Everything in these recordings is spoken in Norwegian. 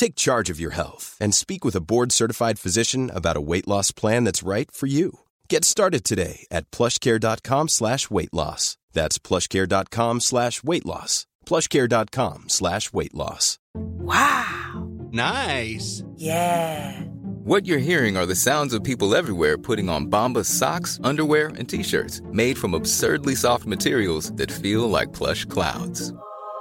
Take charge of your health and speak with a board-certified physician about a weight loss plan that's right for you. Get started today at plushcare.com slash weight loss. That's plushcare.com slash weight loss. plushcare.com slash weight loss. Wow. Nice. Yeah. What you're hearing are the sounds of people everywhere putting on Bombas socks, underwear, and t-shirts made from absurdly soft materials that feel like plush clouds.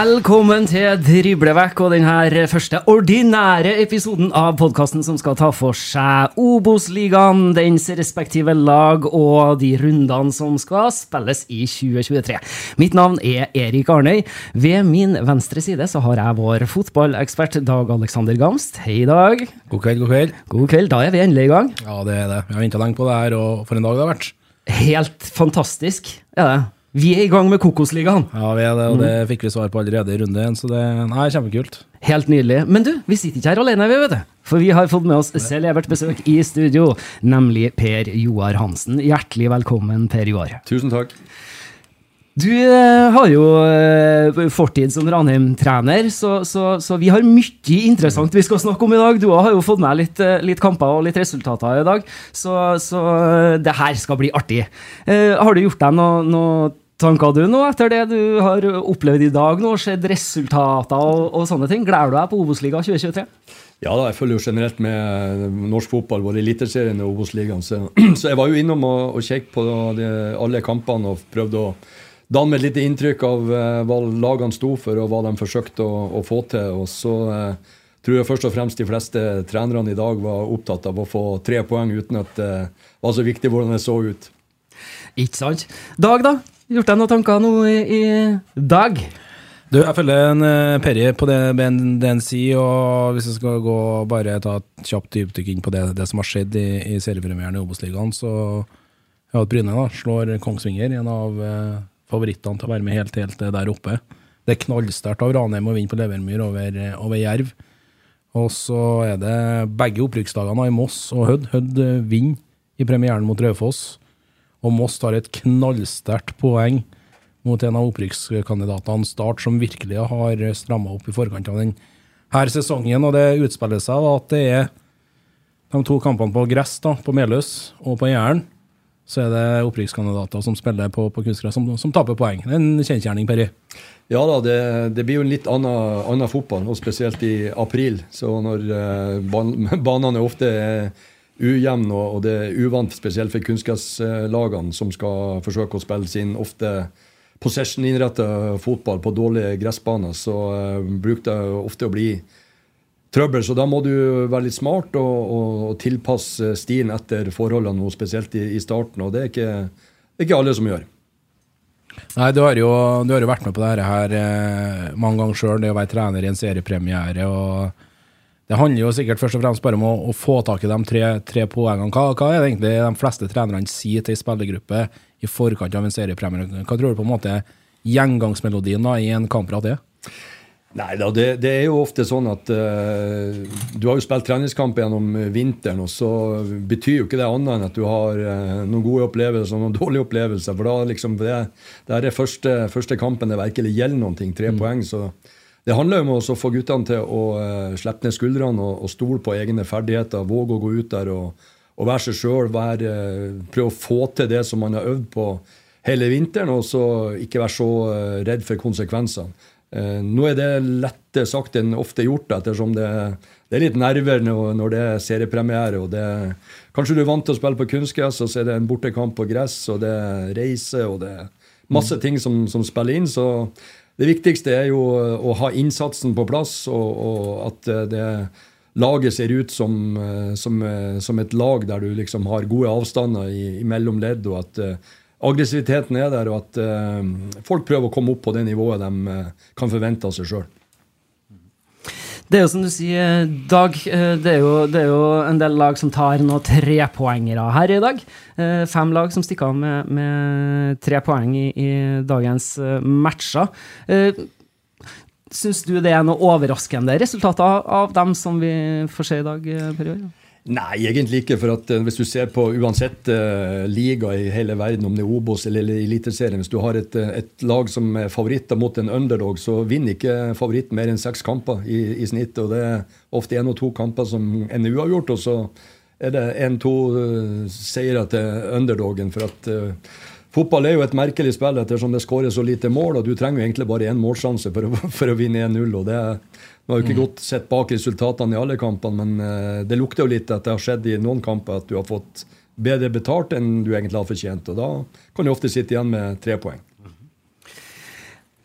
Velkommen til Driblevekk og denne første ordinære episoden av podkasten som skal ta for seg Obos-ligaen, dens respektive lag og de rundene som skal spilles i 2023. Mitt navn er Erik Arnøy. Ved min venstre side så har jeg vår fotballekspert Dag Alexander Gamst. Hei, Dag. God kveld, god kveld. God kveld. Da er vi endelig i gang. Ja, det er det. Vi har venta lenge på det her, og for en dag det har vært. Helt fantastisk er det. Vi er i gang med Kokosligaen. Ja, vi er det, og det fikk vi svar på allerede i runde én, så det nei, kjempekult. Helt nydelig. Men du, vi sitter ikke her alene, vi, vet du. For vi har fått med oss celebert besøk i studio, nemlig Per Joar Hansen. Hjertelig velkommen, Per Joar. Tusen takk. Du eh, har jo eh, fortid som Ranheim-trener, så, så, så vi har mye interessant vi skal snakke om i dag. Du har jo fått med litt, eh, litt kamper og litt resultater i dag, så, så det her skal bli artig. Har du gjort deg noen noe tanker du nå etter det du har opplevd i dag? nå, Sett resultater og, og sånne ting? Gleder du deg på Obos-liga 2023? Ja da, jeg følger jo generelt med norsk fotball, både Eliteserien og Obos-ligaen. Så, så, jeg var jo innom og, og kjekk på de, alle kampene og prøvde å danne med et lite inntrykk av eh, hva lagene sto for, og hva de forsøkte å, å få til. Og så eh, tror jeg først og fremst de fleste trenerne i dag var opptatt av å få tre poeng uten at det var så viktig hvordan det så ut. Ikke sant. Dag, da? Gjort deg noen tanker nå i, i dag? Du, jeg følger en uh, Perry på det, sier, og hvis jeg skal gå bare ta et kjapt dypdykk inn på det, det som har skjedd i, i seriepremieren i Obos-ligaen, så ja, Bryne da, slår Kongsvinger, en av uh, favorittene til å være med helt, helt eh, der oppe. Det er knallsterkt av Ranheim å vinne på Levermyr over, over Jerv. Og så er det begge opprykksdagene i Moss og Hødd. Hødd vinner i premieren mot Raufoss. Og Moss tar et knallsterkt poeng mot en av opprykkskandidatene, Start, som virkelig har stramma opp i forkant av denne sesongen. Og det utspiller seg da at det er de to kampene på gress, da, på Meløs og på Jæren, så er det opprykkskandidater som spiller på, på kunstgress, som, som, taper poeng. Det er en kjensgjerning, Perry. Ja da, det, det, blir jo en litt annen, annen, fotball, og spesielt i april. Så når uh, ban banene ofte er ujevne, og, og, det er uvant spesielt for kunstgresslagene, som skal forsøke å spille sin ofte possession-innretta fotball på dårlige gressbaner, så uh, bruker det ofte å bli trøbbel. Så da må du være litt smart og, og tilpasse stien etter forholdene, spesielt i, i, starten. Og det er ikke, ikke alle som gjør. Nei, du har jo, du har jo vært med på dette her eh, mange ganger sjøl, det å være trener i en seriepremiere. og Det handler jo sikkert først og fremst bare om å, å få tak i de tre, tre poengene. Hva, hva, er det egentlig de fleste trenerne sier til ei spillergruppe i forkant av en seriepremiere? Hva tror du på en måte gjengangsmelodien da, i en kampprat er? Nei da, det, det, er jo ofte sånn at uh, du har jo spilt treningskamp gjennom vinteren, og så betyr jo ikke det annet enn at du har uh, noen gode opplevelser og noen dårlige opplevelser. For da liksom det, det er det første, første kampen det virkelig gjelder noen ting. Tre mm. poeng. Så det handler jo om å få guttene til å uh, slippe ned skuldrene og, og, stole på egne ferdigheter. Våge å gå ut der og, og være seg sjøl. Prøve å få til det som man har øvd på hele vinteren, og så ikke være så redd for konsekvensene. Eh, nå er det lettere sagt enn ofte gjort, ettersom det, det er litt nerver når det er seriepremiere. og det, Kanskje du er vant til å spille på kunstgress, og så er det en bortekamp på gress, og det er reise, og det er masse ting som, som spiller inn. Så det viktigste er jo å ha innsatsen på plass, og, og at det laget ser ut som, som, som, et lag der du liksom har gode avstander i, mellom ledd, og at aggressiviteten er der, og at uh, folk prøver å komme opp på det nivået de uh, kan forvente av seg sjøl. Det er jo som du sier, Dag. Eh, det er, jo, det er jo en del lag som tar nå trepoengere her i dag. Fem lag som stikker av med, med tre poeng i, i dagens matcher. Syns du det er noe overraskende resultater av dem som vi får se i dag, Per Jørgen? Nei, egentlig ikke. for at uh, Hvis du ser på uansett uh, liga i hele verden, om det er Obos eller, Eliteserien Hvis du har et, uh, et, lag som er favoritter mot en underdog, så vinner ikke favoritten mer enn seks kamper i, i, snitt. og Det er ofte én og to kamper som ender uavgjort, og så er det én-to seire til underdogen. for at Fotball er jo et merkelig spill ettersom det skåres så lite mål, og du trenger jo egentlig bare én målsjanse for for å vinne 1-0. og det er vi har jo ikke mm. godt sett bak resultatene i alle kampene, men uh, det lukter jo litt at det har skjedd i noen kamper at du har fått bedre betalt enn du egentlig har fortjent. og Da kan du ofte sitte igjen med tre poeng.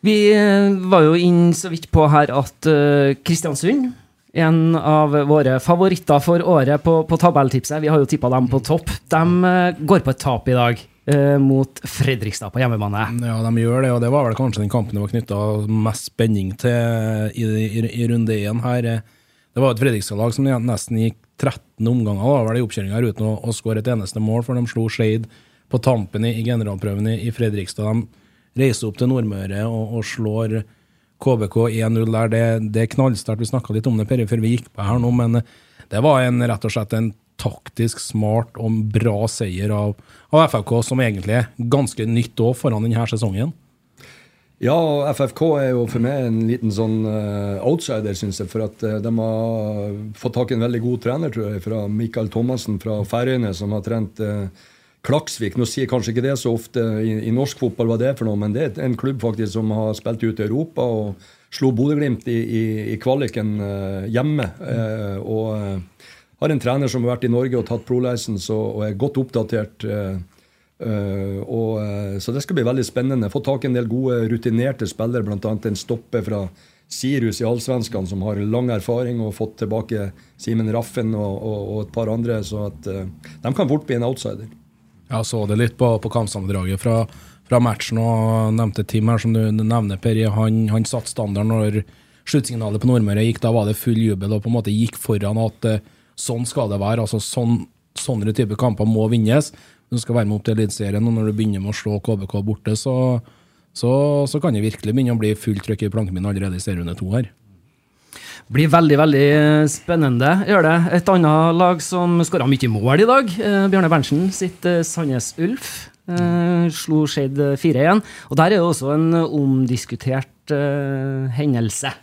Vi eh, var jo inn så vidt på her at uh, Kristiansund en av våre favoritter for året på, på tabelltipset. Vi har jo tippa dem på topp. De går på et tap i dag eh, mot Fredrikstad på hjemmebane. Ja, de gjør det, og det var vel kanskje den kampen det var knytta mest spenning til i, i, i runde én her. Det var et Fredrikstad-lag som nesten gikk 13 omganger da, var det i oppkjøringa uten å, å skåre et eneste mål, for de slo Skeid på tampen i, i generalprøven i, i, Fredrikstad. De reiser opp til Nordmøre og, og slår KBK 1-0 der. Det, det er knallsterkt. Vi snakka litt om det før vi gikk på her nå, men det var en, rett og slett en taktisk smart og bra seier av, av FFK, som egentlig er ganske nytt òg foran denne sesongen. Ja, FFK er jo for meg en liten sånn uh, outsider, syns jeg. For at uh, de har fått tak i en veldig god trener, tror jeg, fra Mikael Thomassen fra Færøyene, som har trent uh, Klaksvik. Nå sier kanskje ikke det så ofte i, i, norsk fotball hva det er for noe, men det er en klubb faktisk som har spilt ut i Europa og slo Bodø-Glimt i, i, i, kvaliken hjemme. og har en trener som har vært i Norge og tatt pro-license og, og, er godt oppdatert. Uh, uh, og, uh, så det skal bli veldig spennende. Få tak i en del gode, rutinerte spillere, bl.a. en stopper fra Sirus i Allsvenskan som har lang erfaring og fått tilbake Simen Raffen og, og, og, et par andre. Så at de kan fort bli en outsider. Jeg så det litt på, på kampsammendraget fra, fra, matchen og nevnte Tim her, som du nevner, Per. Han, han satte standarden når sluttsignalet på Nordmøre gikk. Da var det full jubel og på en måte gikk foran at sånn skal det være. altså sånn, Sånne typer kamper må vinnes. Du skal være med opp til Eliteserien, og når du begynner med å slå KBK borte, så, så, så kan det virkelig begynne å bli fullt trøkk i planken min allerede i serierunde to her. Blir veldig veldig spennende, gjør det. Et annet lag som skåra mye mål i dag, eh, Bjarne Berntsen sitt eh, Sandnes Ulf. Eh, slo Skeid 4-1. Og der er det også en omdiskutert eh, hendelse.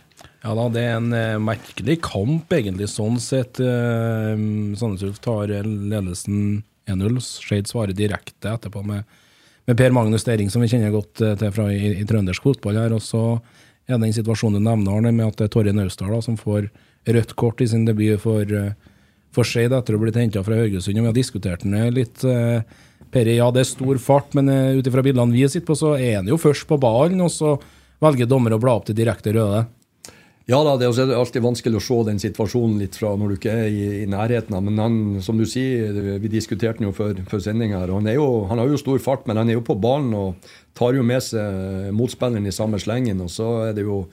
Ja da, det er en eh, merkelig kamp, egentlig, sånn sett. Eh, Sandnes tar ledelsen 1-0. Skeid svarer direkte etterpå med, med, Per Magnus Dering, som vi kjenner godt eh, til fra i, i trøndersk fotball. her, og så er det den situasjonen du nevner, Arne, med at det er Torje Naustdal som får rødt kort i sin debut for, eh, for Skeid etter å ha blitt henta fra Haugesund. og Vi har diskutert den litt. Eh, Peri, ja, det er stor fart, men ut ifra bildene vi sitter på, så er han jo først på ballen, og så velger dommer å bla opp til direkte røde. Ja da, det er alltid vanskelig å se den situasjonen litt fra når du ikke er i, i nærheten. Men han, som du sier, vi diskuterte han jo før, før sending her. Han, jo, han har jo stor fart, men han er jo på banen og tar jo med seg motspilleren i samme slengen. Og så er det jo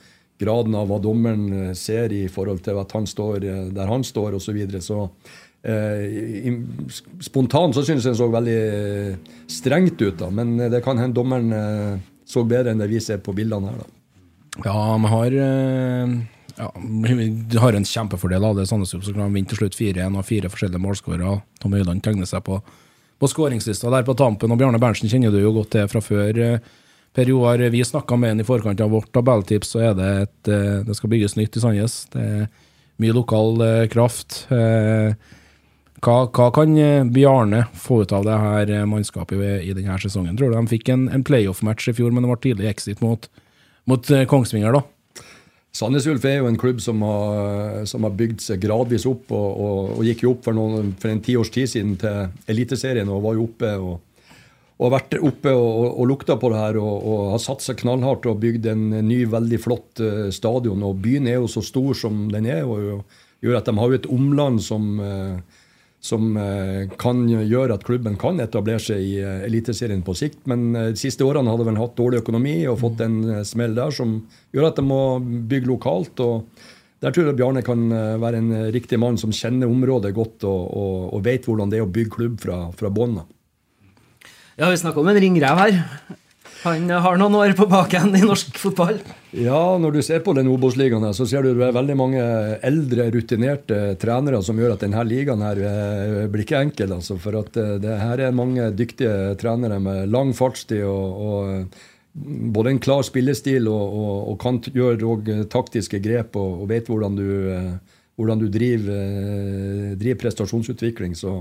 graden av hva dommeren ser i forhold til at han står der han står, osv. Så, videre. så eh, Spontant så synes jeg han så veldig strengt ut, da, men det kan hende dommeren eh, så bedre enn det vi ser på bildene her. da. Ja, vi har eh, ja, vi har en kjempefordel av det. Sandnes Ulf som kan vinne til slutt 4-1 og fire forskjellige målskårere. Tom Øyland tegner seg på, på skåringslista der på tampen. Og Bjarne Berntsen kjenner du jo godt til fra før. Per Joar, vi snakka med han i forkant av vårt tabelltips, så er det et eh, Det skal bygges nytt i Sandnes. Det er mye lokal eh, kraft. Hva, hva, kan Bjarne få ut av det her mannskapet i denne sesongen? Tror du de fikk en, en playoff-match i fjor, men det var tidlig exit mot mot eh, Kongsvinger, da? Sandnes Ulf er jo en klubb som har, som har bygd seg gradvis opp, og, og, og gikk jo opp for, noen, for en tiårs tid siden til Eliteserien og var jo oppe. og og har vært oppe og, og lukta på det her og, og har satsa knallhardt og bygd en ny, veldig flott uh, stadion. Og byen er jo så stor som den er, og gjør at de har jo et omland som uh, som eh, kan gjøre at klubben kan etablere seg i eh, Eliteserien på sikt. Men eh, de siste årene hadde de hatt dårlig økonomi og fått en smell der som gjør at de må bygge lokalt. og Der tror jeg Bjarne kan være en riktig mann som kjenner området godt og, og, og vet hvordan det er å bygge klubb fra, fra bånn. Ja, vi snakker om en ringrev her. Han har noen år på baken i norsk fotball. Ja, når du ser på den Obos-ligaen, så ser du det er veldig mange eldre, rutinerte trenere som gjør at denne ligaen her eh, blir ikke enkel. Altså, for at eh, det her er mange dyktige trenere med lang fartstid og, og eh, både en klar spillestil og, og, og kan gjøre taktiske grep og, vet hvordan du, hvordan du driver, driver prestasjonsutvikling. Så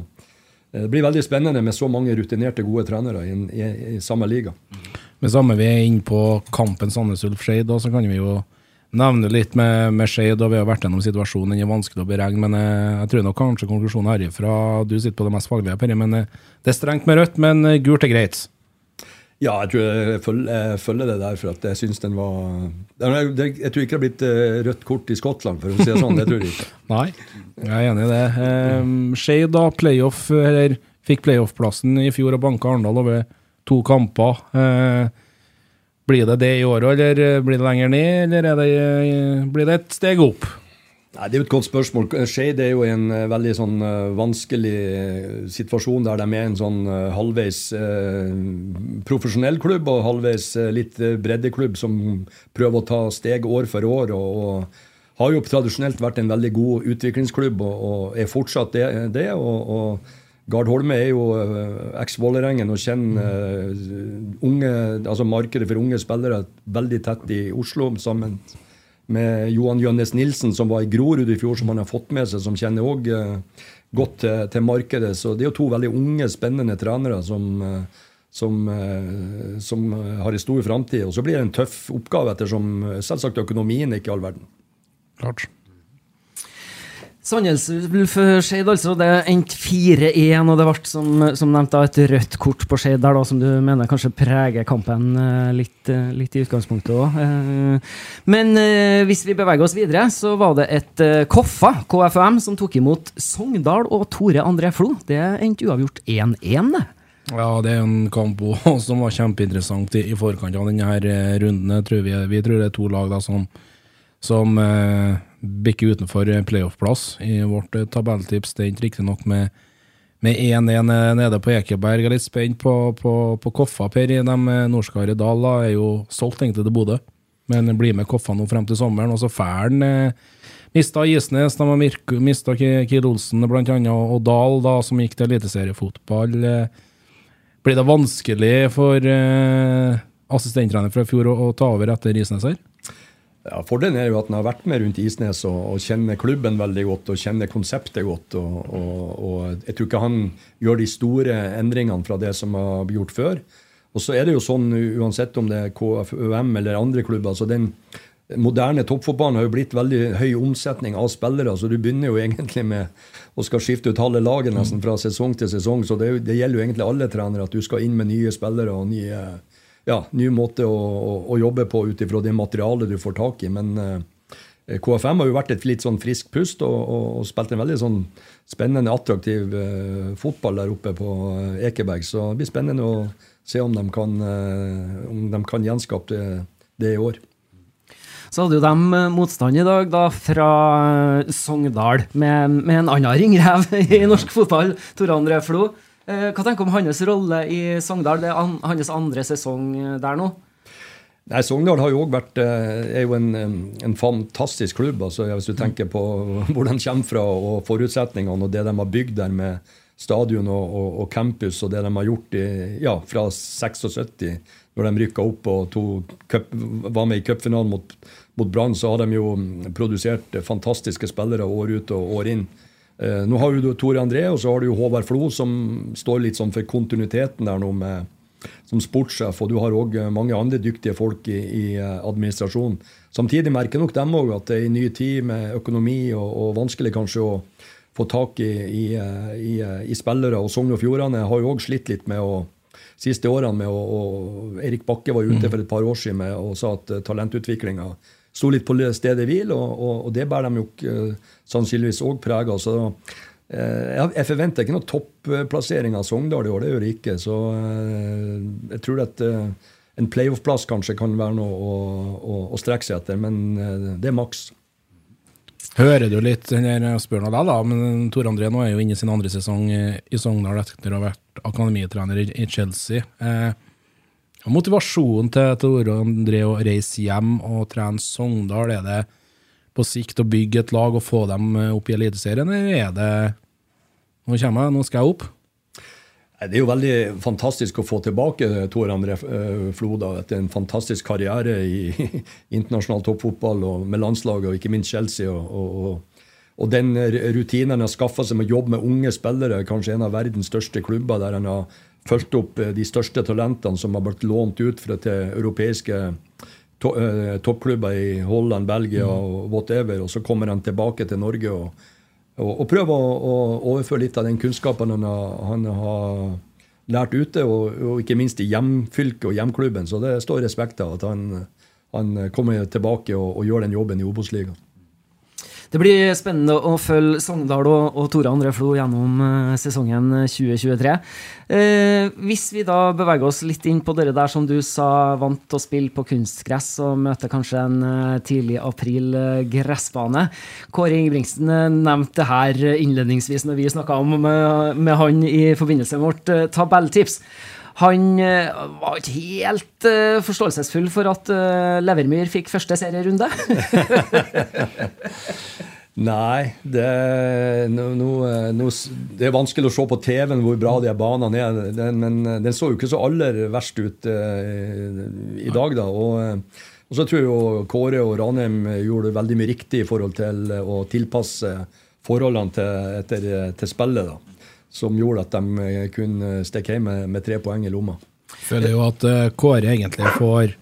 det blir veldig spennende med så mange rutinerte, gode trenere i, i, i samme liga. Med samme vi er inne på kampen Sandnes Ulf Skeid, så kan vi jo nevne litt med, med Skeid. Vi har vært gjennom situasjonen, den er vanskelig å beregne. Men jeg, eh, jeg tror nok kanskje konklusjonen herifra Du sitter på det mest faglige, Perry. Men eh, det er strengt med rødt, men eh, gult er greit. Ja, jeg tror jeg følger, det der, for at jeg syns den var jeg, jeg, tror ikke det har blitt rødt kort i Skottland, for å si det sånn. Det tror jeg ikke. Nei, jeg er enig i det. Um, Skeid, da, playoff, eller fikk playoff-plassen i fjor og banka Arendal over to kamper. Eh, blir det det i år òg, eller eh, blir det lenger ned, eller det, eh, blir det et steg opp? Nei, Det er jo et godt spørsmål. Skeid er jo i en veldig sånn vanskelig situasjon der de er en sånn halvveis profesjonell klubb og halvveis litt breddeklubb som prøver å ta steg år for år. og, og har jo tradisjonelt vært en veldig god utviklingsklubb og, og er fortsatt det. det og, og Gard Holme er jo uh, eks-Vålerengen og kjenner uh, unge, altså markedet for unge spillere veldig tett i Oslo. sammen med Johan Jønnes Nilsen, som var i Grorud i fjor, som han har fått med seg, som kjenner òg uh, godt til, til, markedet. Så det er jo to veldig unge, spennende trenere som, som, som har en stor framtid. Og så blir det en tøff oppgave, ettersom selvsagt økonomien er ikke all verden. Klart. Sandnes Ulf Skeid, altså. Det endte 4-1, og det ble som, som nevnt da, et rødt kort på Skeid der, da, som du mener kanskje preger kampen eh, litt, eh, litt i utgangspunktet òg. Eh, men hvis vi beveger oss videre, så var det et Koffa, KFUM, som tok imot Sogndal og Tore André Flo. Det endte uavgjort 1-1, det. Ja, det er en kamp som var kjempeinteressant i, i forkant av denne runden. Tror vi, vi, tror det er to lag da, som, som eh, bikke utenfor playoff-plass i vårt eh, tabelltips. Det endte riktignok med 1-1 eh, nede på Ekeberg. Jeg er litt spent på, på, på Koffa, Per. De eh, Norskare Dahl er jo solgt egentlig til Bodø, men blir med Koffa nå frem til sommeren. Og så Fælen eh, mista Isnes, de har mista Kid Olsen blant annet, og Dahl, da, som gikk til eliteseriefotball. Blir det vanskelig for eh, assistenttrener fra fjor å, å ta over etter Isnes her? Ja, Fordelen er jo at han har vært med rundt Isnes og, og kjenner klubben veldig godt og kjenner konseptet godt. Og, og, og, Jeg tror ikke han gjør de store endringene fra det som har blitt gjort før. Og så er det jo sånn, uansett om det er KFUM eller andre klubber så den moderne toppfotballen har jo blitt veldig høy omsetning av spillere. så Du begynner jo egentlig med å skal skifte ut halve laget nesten fra sesong til sesong. Så det, det gjelder jo egentlig alle trenere at du skal inn med nye spillere og nye ja, ny måte å, å, å jobbe på ut ifra det materialet du får tak i. Men uh, KFM har jo vært et litt sånn friskt pust og, og, og spilt en veldig sånn spennende, attraktiv eh, fotball der oppe på eh, Ekeberg. Så det blir spennende å se om de kan, eh, om de kan gjenskape det, det i år. Så hadde jo de motstand i dag da fra Sogndal, med, med en annen ringrev i norsk fotball, Tore André Flo. Eh, Hva tenker du om hans rolle i Sogndal? Det er an, hans andre sesong eh, der nå. Nei, Sogndal har jo også vært, eh, er jo en, en fantastisk klubb. altså Hvis du tenker på hvor de kommer fra og forutsetningene og det de har bygd der med stadion og, og, og campus og det de har gjort i, ja, fra 76, når de rykka opp og to cup, var med i cupfinalen mot, mot Brann, så har de jo produsert fantastiske spillere år ut og år inn. Eh, nå har du Tore André, og så har du Håvard Flo, som står litt sånn for kontinuiteten der nå med som sportssjef, og du har òg mange andre dyktige folk i, i eh, administrasjonen. Samtidig merker nok dem òg at det er en ny tid med økonomi og, og vanskelig kanskje å få tak i, i, eh, i, spillere. Og Sogn og Fjordane har jo òg slitt litt med å siste årene med å, og Erik Bakke var ute for et par år siden med, og sa at talentutviklinga sto litt på stedet hvil, og, og, og det bærer de jo uh, sannsynligvis òg preg av. Så uh, jeg, jeg forventer ikke noe topplassering av Sogndal i år, det gjør jeg ikke. Så jeg tror at en playoff-plass kanskje kan være noe å, å, å strekke seg etter, men det er maks. Hører du litt der spør deg, da, men Tor André nå er jo inne i sin andre sesong i, Sogndal etter å ha vært akademitrener i Chelsea. Eh, motivasjonen til Tore André å reise hjem og trene Sogndal, er det på sikt å bygge et lag og få dem eh, opp i Eliteserien, eller er det Nå kommer jeg, nå skal jeg opp? Det er jo veldig fantastisk å få tilbake Tor André Floda etter en fantastisk karriere i internasjonal toppfotball og med landslaget og ikke minst Chelsea. og, og, og den rutinen han har skaffa seg med å jobbe med unge spillere, kanskje en av verdens største klubber, der han har fulgt opp de største talentene som har blitt lånt ut fra til europeiske to, uh, toppklubber i Holland, Belgia og whatever, og så kommer han tilbake til Norge. og og, og prøver å, å, overføre litt av den kunnskapen han har, han har lært ute, og, og, ikke minst i hjemfylket og hjemklubben. Så det står respekt av at han, han kommer tilbake og, og gjør den jobben i Obos-ligaen. Det blir spennende å følge Sogndal og, og Tore André Flo gjennom uh, sesongen 2023. Eh, hvis vi da beveger oss litt inn på dere der som du sa vant til å spille på kunstgress og møte kanskje en uh, tidlig april gressbane. Kåre Ingebrigtsen nevnte det her innledningsvis når vi snakka med, han i forbindelse med vårt tabelltips. Han var ikke helt uh, forståelsesfull for at uh, Levermyr fikk første serierunde. Nei, det, no, no, no, det, er vanskelig å se på TV-en hvor bra de banene er. Den, men den så jo ikke så aller verst ut uh, i dag, da. Og, og, så tror jeg jo Kåre og Ranheim gjorde veldig mye riktig i forhold til å tilpasse forholdene til, etter, til spillet. da som gjorde at de eh, kunne stikke hjem med, med, tre poeng i lomma. Føler jo at uh, Kåre egentlig får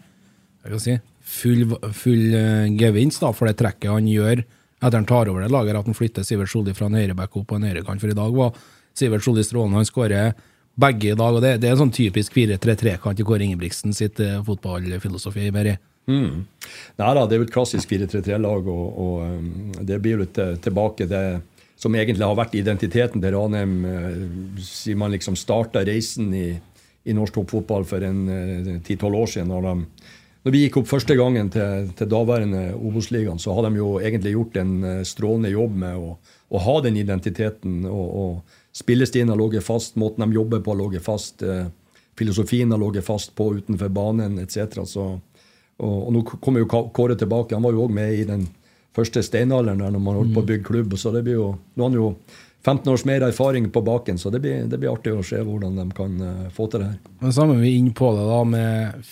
si, full, full gevinst da, for det trekket han gjør etter han tar over det laget, at han flytter Sivert Solli fra en høyreback opp på en høyrekant. For i dag var Sivert Solli strålende. Han skårer begge i dag. og Det, det er en sånn typisk 4-3-3-kant i Kåre Ingebrigtsen sitt uh, fotballfilosofi. Meri. Mm. Nei da, det er jo et klassisk 4-3-3-lag, og, og um, det blir jo litt tilbake. det som egentlig har vært identiteten til Ranheim eh, siden man liksom starta reisen i, i norsk toppfotball for en eh, ti-tolv år siden. Når, de, når, vi gikk opp første gangen til, til daværende Obos-ligaen, så hadde de jo egentlig gjort en eh, strålende jobb med å, å ha den identiteten. og, og Spillestilen har ligget fast, måten de jobber på har ligget fast, filosofien har ligget fast på utenfor banen etc. Og, og, nå kommer jo Kåre tilbake. Han var jo òg med i den første steinalderen der når man holdt på å mm. bygge klubb. så det blir jo, Nå har jo 15 års mer erfaring på baken, så det blir, det blir artig å se hvordan de kan uh, få til det her. Men så er vi inne på det da med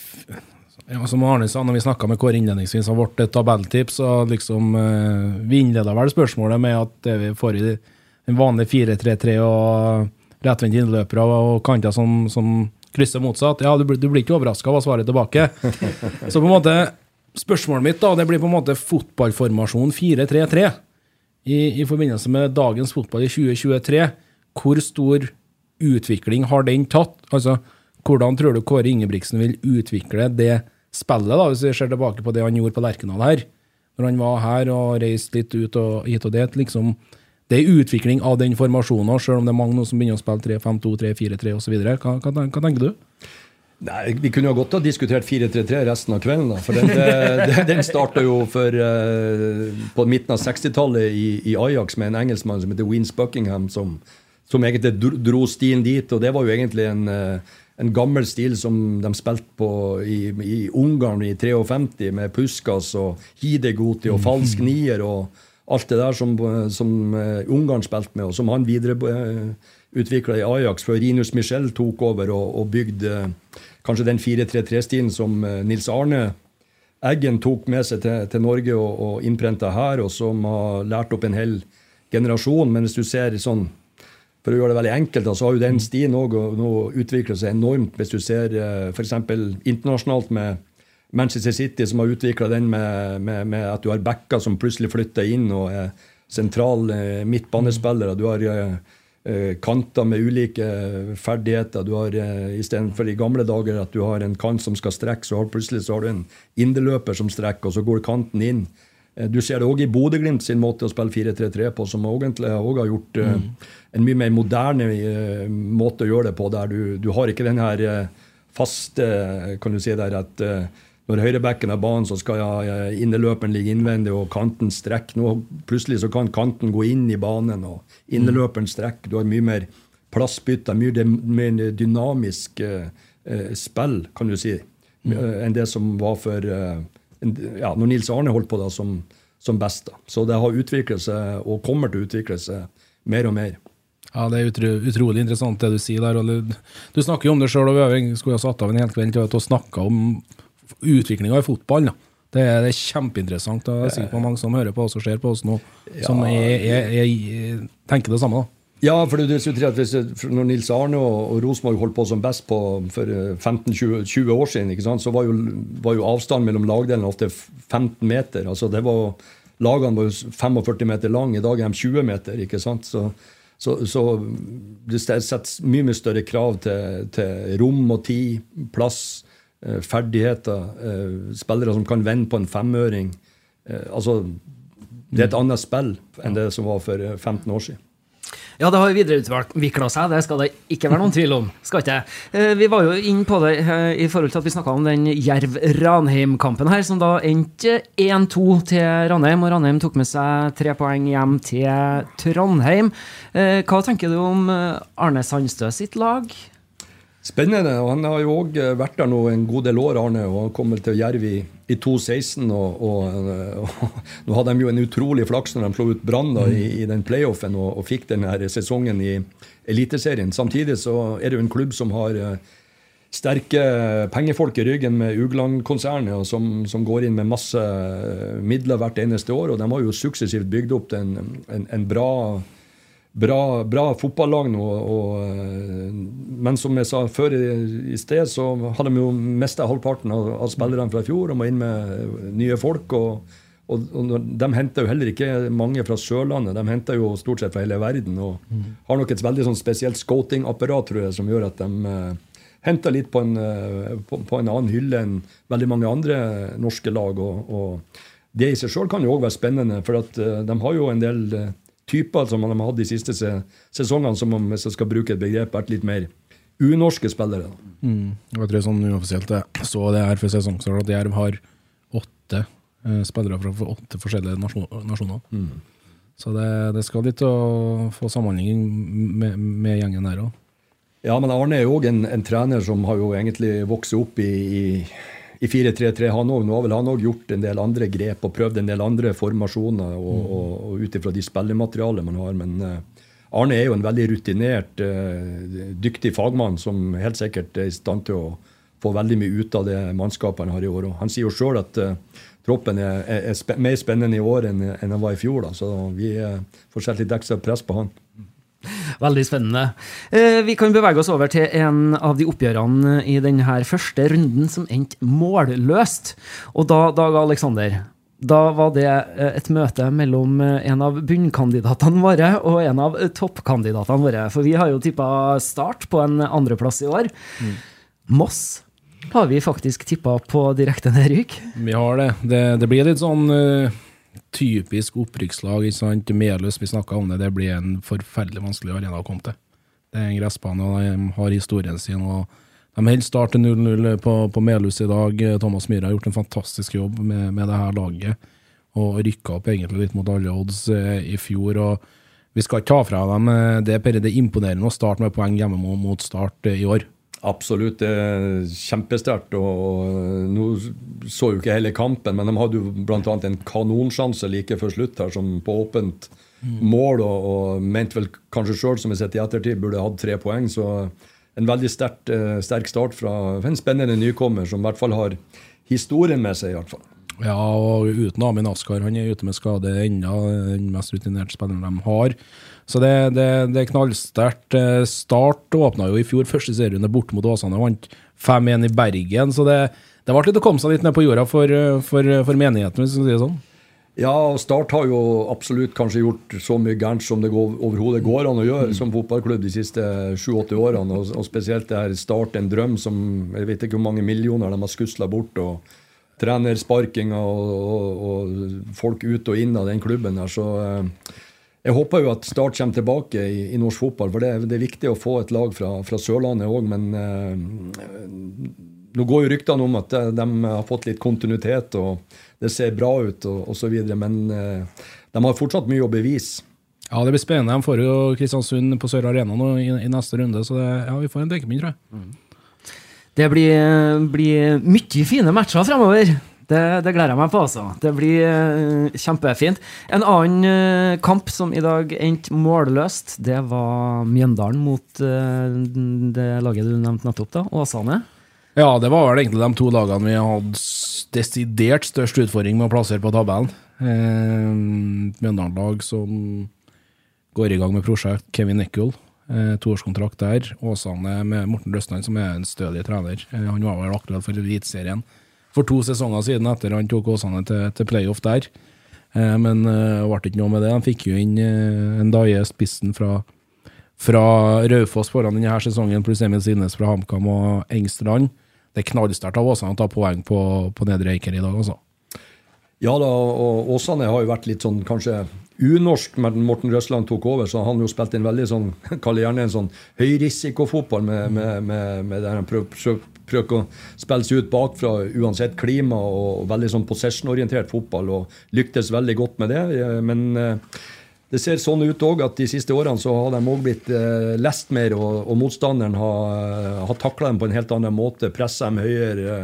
ja, Som Arne sa når vi snakka med Kåre innledningsvis om vårt tabelltips, og liksom uh, vi innleda vel spørsmålet med at det vi får i den vanlige 4-3-3 og rettvendte innløpere og kanter som, som krysser motsatt. Ja, du, du blir ikke overraska, var svaret tilbake. Så på en måte Spørsmålet mitt da, det blir på en måte fotballformasjon 4-3-3 i, i, forbindelse med dagens fotball i 2023. Hvor stor utvikling har den tatt? Altså, Hvordan tror du Kåre Ingebrigtsen vil utvikle det spillet, da, hvis vi ser tilbake på det han gjorde på Lerkendal her? når han var her og reiste litt ut og hit og dit. liksom, Det er utvikling av den formasjonen, selv om det er mange nå som begynner å spille 3-5-2, 3-4-3 osv. Hva, hva, hva tenker du? Nei, Vi kunne jo godt ha diskutert 4-3-3 resten av kvelden. da, for Den, det, den starta jo for, uh, på midten av 60-tallet i, i, Ajax med en engelskmann som heter Weens Buckingham, som, som, egentlig dro stien dit. og Det var jo egentlig en, uh, en gammel stil som de spilte på i, i Ungarn i 53, med Puskas og Hidegoti og falsk nier og alt det der som, som uh, Ungarn spilte med, og som han videreutvikla i Ajax før Rinus Michel tok over og, og bygde kanskje den 4-3-3-stilen som eh, Nils Arne Eggen tok med seg til, til Norge og, og innprenta her, og som har lært opp en hel generasjon. Men hvis du ser sånn for å gjøre det veldig enkelt, så har jo den stien nå utvikla seg enormt. Hvis du ser uh, f.eks. internasjonalt med Manchester City, som har utvikla den med, med, med, at du har backer som plutselig flytter inn og er sentrale midtbanespillere. Du har Eh, kanter med ulike ferdigheter. Du har uh, Istedenfor i gamle dager at du har en kant som skal strekke, så har plutselig så har du en inderløper som strekker, og så går kanten inn. Uh, du ser det òg i Bodø-Glimt sin måte å spille 4-3-3 på, som egentlig òg har gjort mm. en mye mer moderne måte å gjøre det på, der du, du har ikke den her faste kan du si der at når høyrebekken er banen, så skal ja, inneløperen ligge innvendig og kanten strekke. Nå plutselig så kan kanten gå inn i banen og inneløperen strekke. Du har mye mer plassbytte, mye mer dynamisk eh, spill, kan du si, mm. enn det som var for eh, ja, når Nils Arne holdt på da som, som best. da. Så det har utviklet seg, og kommer til å utvikle seg, mer og mer. Ja, Det er utro, utrolig interessant det du sier der. Du, du snakker jo om det sjøl, og vi skulle ha satt av en hel kveld til å snakke om utviklinga i fotball. Det er, det er, kjempeinteressant. og Jeg er sikker på mange som hører på oss og ser på oss nå, som jeg, jeg, jeg, tenker det samme. da. Ja, for det er at hvis, når Nils Arne og, og Rosenborg holdt på som best på, for 15-20 år siden, så var jo, var jo avstanden mellom lagdelene ofte 15 meter. altså det var Lagene var jo 45 meter lange, i dag er de 20 meter. ikke sant? Så, så, så det settes mye mye større krav til, til rom og tid, plass Eh, ferdigheter. Eh, spillere som kan vende på en femøring. Eh, altså, det er et annet spill enn det som var for 15 år siden. Ja, det har videreutvikla seg, det skal det ikke være noen tvil om. skal ikke Vi var jo inne på det i forhold til at vi snakka om den Jerv-Ranheim-kampen her, som da endte 1-2 til Ranheim. Og Ranheim tok med seg tre poeng hjem til Trondheim. Hva tenker du om Arne Sandstø sitt lag? Spennende. og Han har jo òg eh, vært der nå en god del år, Arne. og Han kom vel til Jerv i, i 2016. Og, og, og, nå hadde de jo en utrolig flaks når de slo ut Brann i, i, den playoffen og, og fikk den sesongen i Eliteserien. Samtidig så er det jo en klubb som har eh, sterke pengefolk i ryggen med Ugland-konsernet, som, som, går inn med masse eh, midler hvert eneste år. Og de har jo suksessivt bygd opp en, en, en bra bra, bra fotballag nå. Og, eh, men som jeg sa før i, i sted, så hadde de jo mista halvparten av, av, spillerne fra i fjor og må inn med nye folk. og, og, og De henter jo heller ikke mange fra Sørlandet, de henter jo stort sett fra hele verden. Og mm. har nok et veldig sånn spesielt scouting-apparat tror jeg, som gjør at de uh, henter litt på en, uh, på, på en, annen hylle enn veldig mange andre norske lag. og, og det i seg sjøl kan jo òg være spennende, for at, uh, de har jo en del typer som de har hatt de siste sesongene, som om hvis jeg skal bruke et begrep, vært litt mer unorske spillere. Mm. Jeg tror sånn uoffisielt jeg så det her før sesongstart, at Jerv har åtte eh, spillere fra åtte forskjellige nasjoner. Mm. Så det, det, skal litt å få samhandling med, med gjengen der òg. Ja, men Arne er jo òg en, en, trener som har jo egentlig vokst opp i, i i 4-3-3 han òg. Nå har vel han òg gjort en del andre grep og prøvd en del andre formasjoner og, mm. og, og ut ifra de spillematerialet man har. Men uh, Arne er jo en veldig rutinert, uh, dyktig fagmann som helt sikkert er i stand til å få veldig mye ut av det mannskapet han har i år. Og han sier jo sjøl at uh, troppen er, er, er spe mer spennende i år enn, enn han var i fjor. Da. Så vi får sette litt ekstra press på han. Veldig spennende. Eh, vi kan bevege oss over til en av de oppgjørene i denne første runden som endte målløst. Og da, Dag Aleksander, da var det eh, et møte mellom eh, en av bunnkandidatene våre og en av toppkandidatene våre. For vi har jo tippa Start på en andreplass i år. Mm. Moss har vi faktisk tippa på direkte nedrykk. Vi har det. det. det. blir litt sånn typisk opprykkslag. ikke sant? Meløs, vi snakka om det, det blir en forferdelig vanskelig arena å komme til. Det er en gressbane, og de har historien sin. og De holder start til 0-0 på, på Melhus i dag. Thomas Myhre har gjort en fantastisk jobb med, med det her laget. Og rykka opp egentlig litt mot alle odds eh, i fjor. og Vi skal ikke ta fra dem eh, det, Det er imponerende å starte med poeng hjemme mot, Start eh, i år. Absolutt, det er kjempesterkt. Nå så jo ikke hele kampen, men de hadde jo bl.a. en kanonsjanse like før slutt her, som på åpent mål, og, og mente vel kanskje sjøl, som vi sitter i ettertid, burde hatt tre poeng. Så en veldig sterk, sterk start fra en spennende nykommer, som i hvert fall har historien med seg. i hvert fall. Ja, og uten Amin Askar. Han er ute med skade ennå, den mest rutinerte spilleren de har. Så det, det, det er knallsterkt. Eh, Start åpna jo i fjor første serierunde bort mot Åsane, vant 5-1 i Bergen. Så det, det ble litt å komme seg litt ned på jorda for, for, for menigheten, hvis vi skal si det sånn. Ja, Start har jo absolutt kanskje gjort så mye gærent som det overhodet går an å gjøre mm. som fotballklubb de siste sju-åtte årene. Og, og, spesielt det her Start en drøm som jeg vet ikke hvor mange millioner de har skusla bort. og trenersparkinga og, og, og, folk ut og inn av den klubben der. Så eh, jeg håper jo at Start kommer tilbake i, i norsk fotball. For det, det, er viktig å få et lag fra, fra Sørlandet òg, men eh, nå går jo ryktene om at de, de, har fått litt kontinuitet og det ser bra ut og osv. Men eh, de har fortsatt mye å bevise. Ja, det blir spennende. De får jo Kristiansund på Sør Arena nå i, i, neste runde, så det, ja, vi får en dekepinn, tror jeg. Mm. Det blir, blir mye fine matcher fremover. Det, det, gleder jeg meg på, altså. Det blir uh, kjempefint. En annen uh, kamp som i dag endte målløst, det var Mjøndalen mot uh, det laget du nevnte nettopp, da, Åsane. Ja, det var vel egentlig de to lagene vi hadde desidert størst utfordring med å plassere på tabellen. Mjøndalen-lag som går i gang med prosjekt Kevin Eh, toårskontrakt der. Åsane med Morten Røsland, som er en stødig trener. Eh, han var vel aktuell for Eliteserien for to sesonger siden, etter han tok Åsane til, til playoff der. Eh, men det eh, ble ikke noe med det. De fikk jo inn eh, en Daje, spissen fra, fra Raufoss foran denne sesongen, pluss Emil Sines fra HamKam og Engstrand. Det er knallsterkt av Åsane å ta poeng på, på Nedre Eiker i dag, altså. Ja da, og Åsane har jo vært litt sånn kanskje unorsk men Morten Røsland tok over, så han jo spilt en veldig sånn, kaller gjerne en sånn høyrisikofotball med, med, med, med han prøver, å spille seg ut bakfra uansett klima, og veldig sånn possession-orientert fotball, og lyktes veldig godt med det. Men eh, det ser sånn ut òg at de siste årene så har de òg blitt eh, lest mer, og, og motstanderen har, har takla dem på en helt annen måte, pressa dem høyere.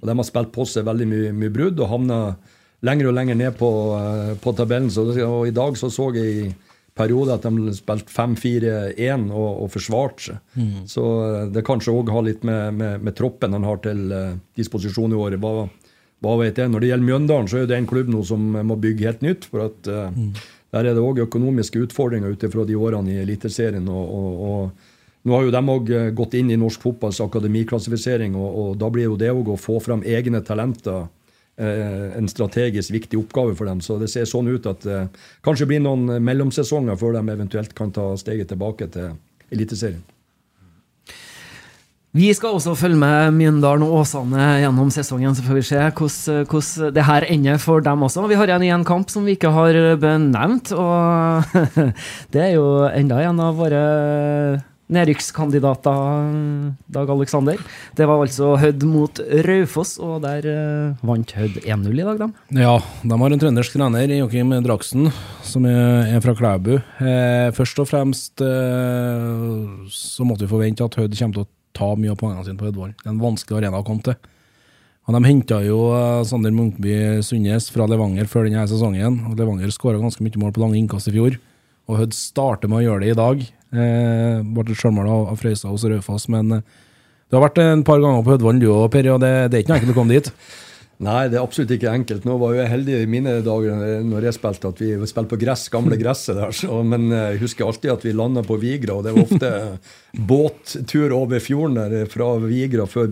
og De har spilt på seg veldig mye, mye brudd og havna lenger og lenger ned på, eh, på tabellen. Så, og I dag så, så jeg i perioder at de spilte 5-4-1 og, og forsvarte seg. Mm. Så eh, det kanskje òg har litt med, med, med, troppen han har til uh, disposisjon i året. Hva, hva vet jeg. Når det gjelder Mjøndalen, så er det en klubb nå som må bygge helt nytt. for at mm. Der er det òg økonomiske utfordringer ut ifra de årene i Eliteserien. Og, og, og, nå har jo de òg gått inn i norsk fotballs akademiklassifisering, og, og da blir jo det òg å få fram egne talenter Eh, en strategisk viktig oppgave for dem. Så det ser sånn ut at det eh, kanskje blir noen mellomsesonger før de eventuelt kan ta steget tilbake til Eliteserien. Vi skal også følge med Mjøndalen og Åsane gjennom sesongen, så får vi se hvordan, hvordan det her ender for dem også. Vi har igjen én kamp som vi ikke har benevnt, og det er jo enda en av våre nedrykkskandidater, Dag Aleksander. Det var altså Hødd mot Raufoss, og der uh, vant Hødd 1-0 i dag, de. Ja, de har en trøndersk trener, Joakim Draksen, som er, er fra Klæbu. Eh, først og fremst eh, så måtte vi forvente at Hødd kommer til å ta mye av poengene sine på Hødvoll. Det er en vanskelig arena å komme til. Og De henta jo uh, Sander Munkby Sundnes fra Levanger før denne sesongen. og Levanger skåra ganske mye mål på lange innkast i fjor. Og Hødd starter med å gjøre det i dag. Eh, ble sjølmål av, av Frøystad hos Raufoss, men eh, du har vært en par ganger på Hødvann du òg, Per, og det, det, er ikke noe enkelt å komme dit? Nei, det er absolutt ikke enkelt. Nå var jeg heldig i mine dager eh, når jeg spilte, at vi spilte på gress, gamle gresset der. Så, men jeg husker alltid at vi landa på Vigra, og det var ofte båttur over fjorden der fra Vigra før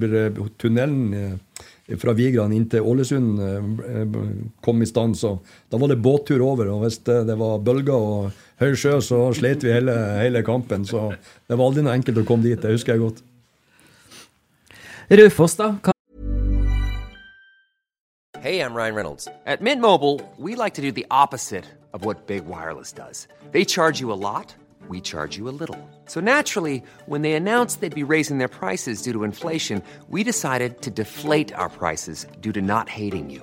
tunnelen fra Vigra inn til Ålesund kom i stand. Så da var det båttur over. Og hvis det, det var bølger og høy sjø, så slet vi hele, hele, kampen. Så det var aldri noe enkelt å komme dit. Det husker jeg godt. Raufoss, da? Hva Hey, I'm Ryan Reynolds. At Mint Mobile, we like to do the opposite of what Big Wireless does. They charge you a lot, we charge you a little. So naturally, when they announced they'd be raising their prices due to inflation, we decided to deflate our prices due to not hating you.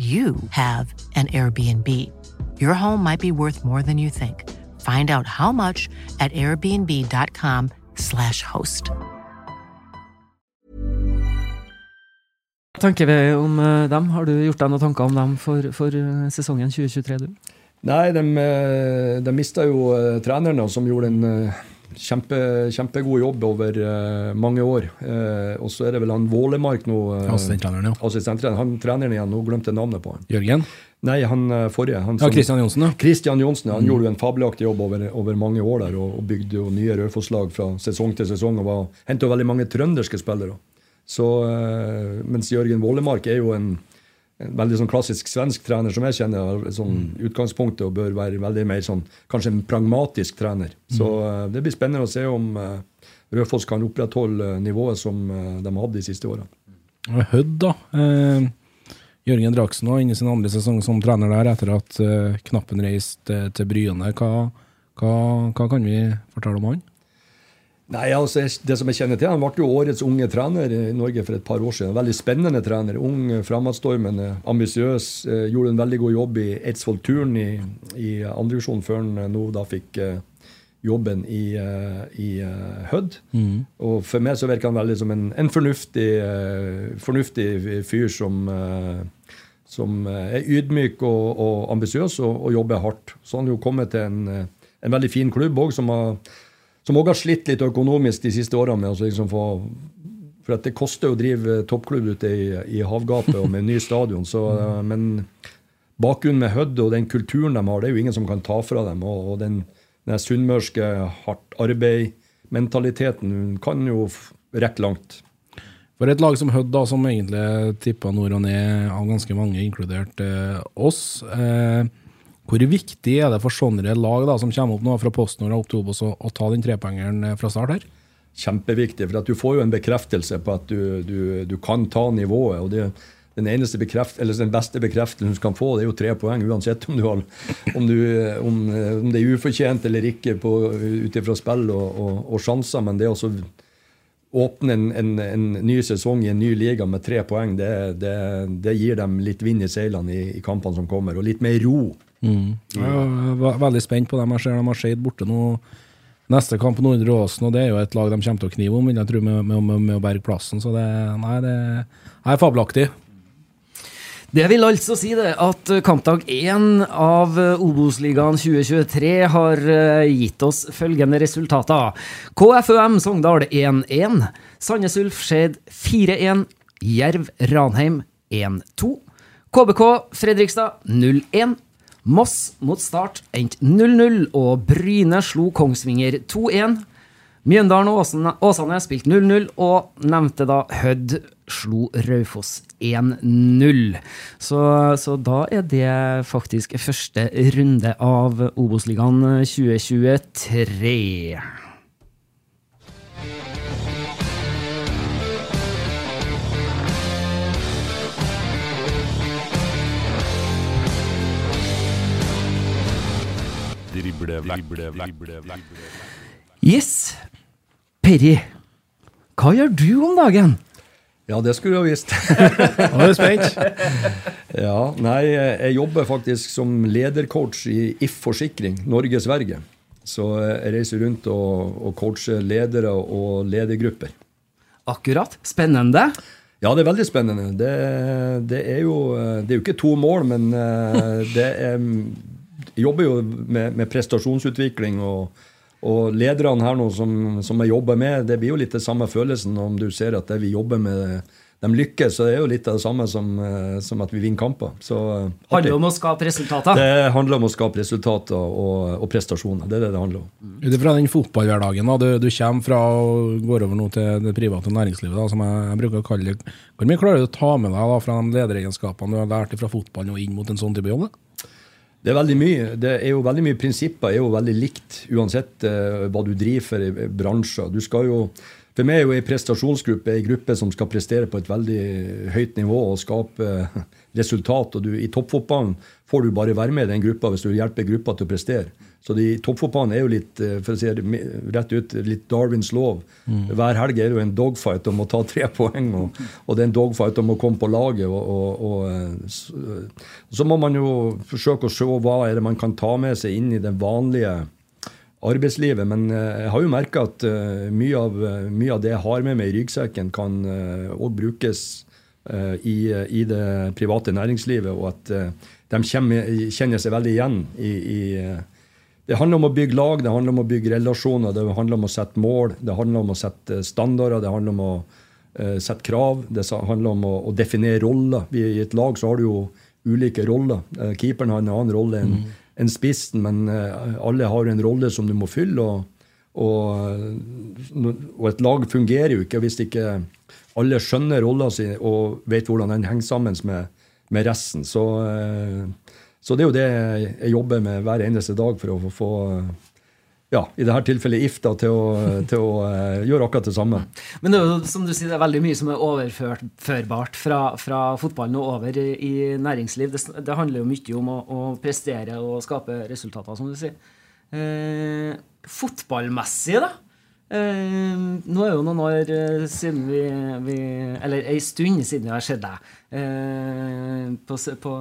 you have an Airbnb. Your home might be worth more than you think. Find out how much at airbnb.com/slash host. Hva tenker vi om eh, dem? Har du gjort deg noen tanker om dem for, for eh, sesongen 2023, du? Nei, de, eh, de mista jo trenerne som gjorde en kjempe, kjempegod jobb over uh, mange år. Uh, og så er det vel han Vålemark nå. uh, Assistenttreneren, ja. Assistenttreneren. Han treneren igjen, nå glemte jeg navnet på han. Jørgen? Nei, han forrige. Han Ja, som- Christian Johnsen, ja. Christian Johnsen, han Mm. gjorde jo en fabelaktig jobb over, over mange år der, og, og bygde jo nye Raufoss-lag fra sesong til sesong, og Henta veldig mange trønderske spillere. Så, mens Jørgen Vålemark er jo en, en veldig sånn klassisk svensk trener, som jeg kjenner sånn Mm. utgangspunktet, og bør være veldig mer sånn, kanskje en pragmatisk trener. Så Mm. eh, det blir spennende å se om uh, Rødfoss kan opprettholde eh, nivået som uh, de har hatt de siste årene. Hødd, da. Eh, Jørgen Draksen var inne i sin andre sesong som trener der etter at eh, Knappen reiste til Bryne. Hva, hva, hva kan vi fortelle om han? Nei, altså, Det som jeg kjenner til, Han ble jo årets unge trener i Norge for et par år siden. Veldig spennende trener. Ung, fremadstormende, ambisiøs. Eh, gjorde en veldig god jobb i Eidsvoll Turn i, i andredivisjon før han eh, nå da fikk eh, jobben i, eh, i eh, Hødd. Mm. Og for meg så virker han veldig som en, en fornuftig, eh, fornuftig fyr som eh, som eh, er ydmyk og, og ambisiøs og, og jobber hardt. Så han har jo kommet til en, eh, en veldig fin klubb òg, som har som også har slitt litt økonomisk de siste årene. med å liksom få For at det koster å drive toppklubb ute i, i havgapet og med ny stadion. Så, eh, men bakgrunnen med Hødd og den kulturen de har, det er jo ingen som kan ta fra dem. Og, og den, den sunnmørske hardt arbeid-mentaliteten kan jo rekke langt. For et lag som Hødd, da, som egentlig tippa nord og ned av ganske mange, inkludert eh, oss. Eh, hvor viktig er det for sånne lag da, som kommer opp nå fra PostNord og Oktobos, å, å ta den trepoengeren eh, fra start her? Kjempeviktig, for du får jo en bekreftelse på at du, du, du kan ta nivået. og det den bekreft, den beste bekreftelsen du kan få, det er jo tre poeng, uansett om, du har, om, du, om, om det er ufortjent eller ikke ut ifra spill og, og, og sjanser. Men det å åpne en, en, en ny sesong i en ny liga med tre poeng, det, det, det gir dem litt vind i seilene i, i kampene som kommer, og litt mer ro. Mm. Jeg er veldig spent på dem. Jeg ser de har Skeid borte nå. Neste kamp på Nordre Åsen, og det er jo et lag de kommer til å knive om, vil jeg tro, med, med, med, med å berge plassen. Så det, nei, det er fabelaktig. Det vil altså si det at kampdag én av Obos-ligaen 2023 har eh, gitt oss følgende resultater. KFUM Sogndal 1-1. Sandnes Ulf Skeid 4-1. Jerv Ranheim 1-2. KBK Fredrikstad 0-1. Moss mot Start endte 0-0, og Bryne slo Kongsvinger 2-1. Mjøndalen og Åsane, spilte 0-0, og nevnte da Hødd slo Raufoss 1-0. Så, så da er det faktisk første runde av Obos-ligaen 2023. Yes. Perry, hva gjør du om dagen? Ja, det skulle du ha visst. Nå er du spent. ja, nei, jeg jobber faktisk som ledercoach i If Forsikring, Norge Sverige. Så jeg reiser rundt og, og coacher ledere og ledergrupper. Akkurat. Spennende. Ja, det er veldig spennende. Det, det, er, jo, det er jo ikke to mål, men eh, det er jobber jo med, med prestasjonsutvikling. og og lederne her nå som, som, jeg jobber med, det blir jo litt det samme følelsen om du ser at det vi jobber med, de lykkes. Så det er jo litt av det samme som, eh, som at vi vinner kamper. Så, eh, handler om å skape resultater? Det handler om å skape resultater og, og prestasjoner. Det er det det handler om. Ut ifra den fotballhverdagen du, du, kommer fra og går over nå til det private næringslivet, da, som jeg, jeg, bruker å kalle det. Hvor mye klarer du å ta med deg da, fra de lederegenskapene du har lært fra fotballen og inn mot en sånn type jobb? Da? Det er veldig mye. Det er jo veldig mye prinsipper er jo veldig likt, uansett uh, hva du driver for i bransjer. Du skal jo, For meg er jo ei prestasjonsgruppe ei gruppe som skal prestere på et veldig høyt nivå og skape uh, resultat. og du, I toppfotballen får du bare være med i den gruppa hvis du hjelper gruppa til å prestere. Så de, toppfotballen er jo litt eh, for å si det rett ut, litt Darwins lov. Mm. Hver helg er det jo en dogfight om å ta tre poeng, og, og det er en dogfight om å komme på laget. Og, og, og eh, så, eh, så, må man jo forsøke å se hva er det man kan ta med seg inn i det vanlige arbeidslivet. Men jeg har jo merka at mye av, mye, av, det jeg har med meg i ryggsekken, kan òg brukes i, i, det private næringslivet, og at de kjenner seg veldig igjen i, i det handler om å bygge lag, det handler om å bygge relasjoner, det handler om å sette mål, det handler om å sette standarder, det handler om å uh, sette krav, det handler om å, å, definere roller. I et lag så har du jo ulike roller. Uh, keeperen har en annen rolle enn mm. en spissen, men uh, alle har en rolle som du må fylle. Og, og, og, et lag fungerer jo ikke hvis ikke alle skjønner rolla si og vet hvordan den henger sammen med, med resten. Så så det er jo det jeg jobber med hver eneste dag for å få ja, i dette tilfellet gifta til å, til å uh, gjøre akkurat det samme. Men det er jo som du sier, det er veldig mye som er overførbart fra, fra fotballen og over i, i næringsliv. Det, det, handler jo mye om å, å, prestere og skape resultater, som du sier. Eh, fotballmessig, da? Eh, nå er jo noen år eh, siden vi, vi Eller ei stund siden vi har sett deg eh, på, på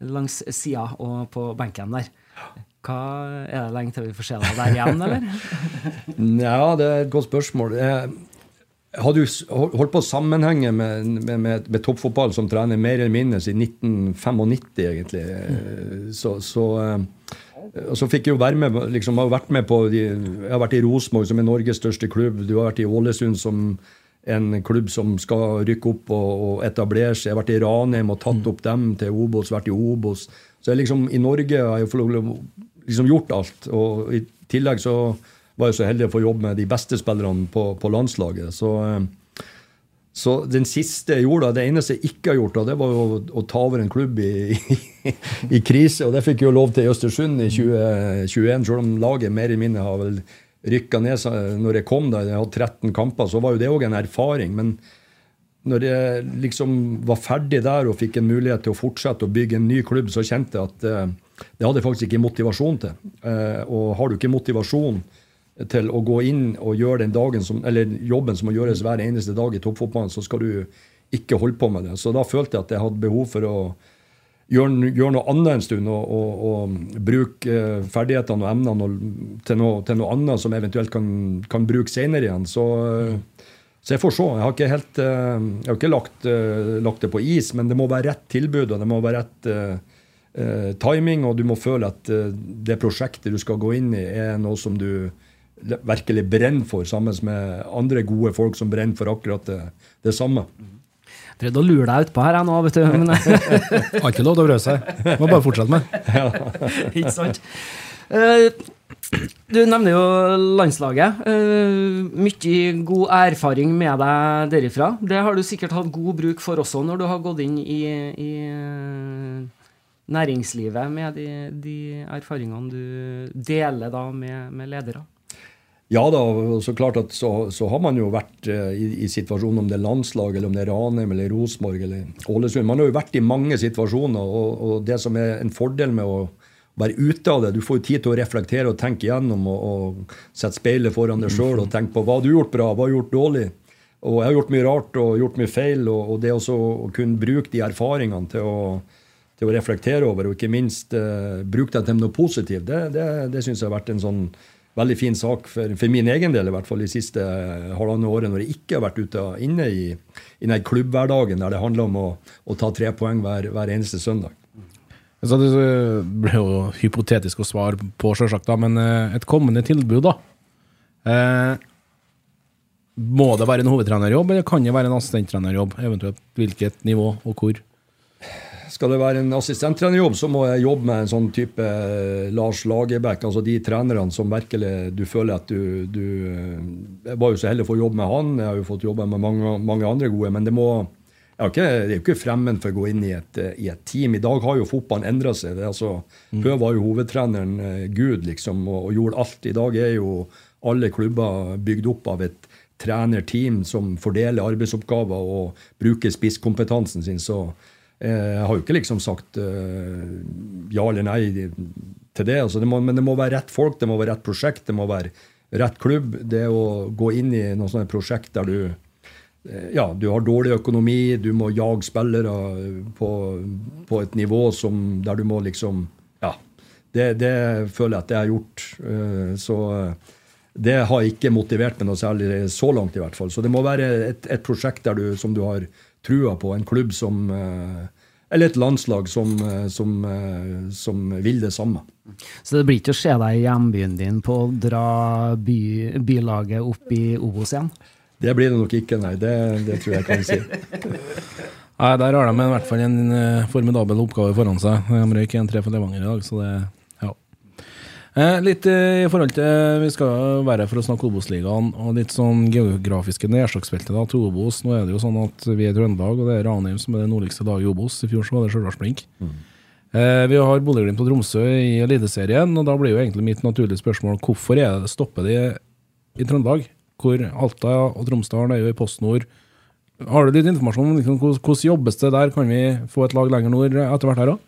langs sida og på benken der. Hva, er det lenge til vi får se deg der igjen, eller? ja, det er et godt spørsmål. Hadde jo holdt på å sammenhenge med, med, med, med, toppfotball som trener mer eller mindre siden 1995, egentlig. Mm. Så, så, eh, så, fikk jeg jo være med liksom, har vært med på Jeg har vært i Rosenborg, som er Norges største klubb. Du har vært i Ålesund, som en klubb som skal rykke opp og, og etablere seg. Jeg har vært i Ranheim og tatt mm. opp dem til Obos, vært i Obos. Så jeg liksom, i Norge har jeg liksom gjort alt. Og i tillegg så var jeg så heldig å få jobbe med de beste spillerne på, på landslaget. Så, eh, så, den siste jeg gjorde, det eneste jeg ikke har gjort, det var å, å ta over en klubb i, i, i, krise. Og det fikk jeg jo lov til i Østersund i 2021, selv om laget mer eller mindre har vel rykka ned når jeg kom der, jeg hadde 13 kamper, så var jo det òg en erfaring. Men når jeg liksom var ferdig der og fikk en mulighet til å fortsette å bygge en ny klubb, så kjente jeg at eh, det hadde jeg faktisk ikke motivasjon til. Eh, og har du ikke motivasjon til å gå inn og gjøre den dagen som, jobben som må gjøres hver eneste dag i toppfotballen, så skal du ikke holde på med det. Så da følte jeg at jeg hadde behov for å gjøre gjør noe annet en stund og, og, og bruke eh, ferdighetene og emnene til, noe, til, noe, annet som eventuelt kan, kan bruke senere igjen. Så, eh, så, jeg får se. Jeg har ikke helt eh, jeg har ikke lagt, lagt, det på is, men det må være rett tilbud og det må være rett uh, timing, og du må føle at det prosjektet du skal gå inn i, er noe som du virkelig brenner for, sammen med andre gode folk som brenner for akkurat det, det samme. Prøvde å lure deg utpå her, jeg nå, vet du. Men... Har ikke lov til å prøve seg. Må bare fortsette med. ikke sant. Uh, du nevner jo landslaget. Uh, mye god erfaring med deg derifra. Det har du sikkert hatt god bruk for også når du har gått inn i, i uh, næringslivet med de, de, erfaringene du deler da med, med ledere. Ja da, så klart at så, så har man jo vært uh, i, i situasjonen, om det er landslag, eller om det er Ranheim eller Rosenborg eller Ålesund. Man har jo vært i mange situasjoner, og, og, det som er en fordel med å, være ute av det. Du får jo tid til å reflektere og tenke igjennom og, og sette speilet foran deg sjøl og tenke på hva har du gjort bra, hva har du gjort dårlig. Og jeg har gjort mye rart og gjort mye feil, og, og det også å kunne bruke de erfaringene til å, til å reflektere over, og ikke minst uh, bruke det til noe positivt, det, det, det syns jeg har vært en sånn veldig fin sak for, for, min egen del, i hvert fall de siste eh, halvannet året, når jeg ikke har vært ute inne i, i den klubbhverdagen der det handler om å, å ta tre poeng hver, hver eneste søndag. Så det ble jo hypotetisk å svare på, selvsagt, men eh, et kommende tilbud, da. Eh, må det være en hovedtrenerjobb, eller kan det være en assistenttrenerjobb? Eventuelt hvilket nivå og hvor? Skal det være en assistenttrenerjobb, så må jeg jobbe med en sånn type eh, Lars Lagerbäck. Altså de trenerne som virkelig du føler at du, du Jeg var jo så heldig å få jobbe med han. Jeg har jo fått jobbe med mange, mange andre gode. Men det må ikke, det er jo ikke fremmed for å gå inn i et, i et, team. I dag har jo fotballen endra seg. Det, altså, mm. Før var jo hovedtreneren Gud liksom, og, og, gjorde alt. I dag er jo alle klubber bygd opp av et trenerteam som fordeler arbeidsoppgaver og bruker spisskompetansen sin. Så jeg har jo ikke liksom sagt uh, ja eller nei til det. Altså, det må, men det må være rett folk, det må være rett prosjekt, det må være rett klubb. Det å gå inn i noe sånt prosjekt der du Eh, ja, du har dårlig økonomi, du må jage spillere på, på et nivå som, der du må liksom Ja. Det, det, føler jeg at det har gjort. Eh, så eh, det har ikke motivert meg noe særlig så langt, i hvert fall. Så det må være et, et prosjekt du, som du har trua på. En klubb som Eller et landslag som, som, som vil det samme. Så det blir ikke å se deg i hjembyen din på å dra by, bylaget opp i Obos igjen? Det blir det nok ikke, nei. Det, det tror jeg kan si. nei, Der har de i hvert fall en formidabel oppgave foran seg. De røyk 1-3 for Levanger i dag, så det. Eh, litt uh, i forhold til Vi skal være for å snakke Obos-ligaen og litt sånn geografiske nedslagsfeltet til Obos. Nå er det jo sånn at vi er i Trøndelag, og det er Ranheim som er det nordligste laget i Obos. I fjor så var det Stjørdals-Blink. Mm. Eh, vi har Bodø-Glimt og Tromsø i Eliteserien, og da blir jo egentlig mitt naturlige spørsmål hvorfor er det stopper de i Trøndelag? hvor Alta og Tromsdalen er jo i PostNord. Har du litt informasjon om liksom, hvordan jobbes det der? Kan vi få et lag lenger nord etter hvert her òg?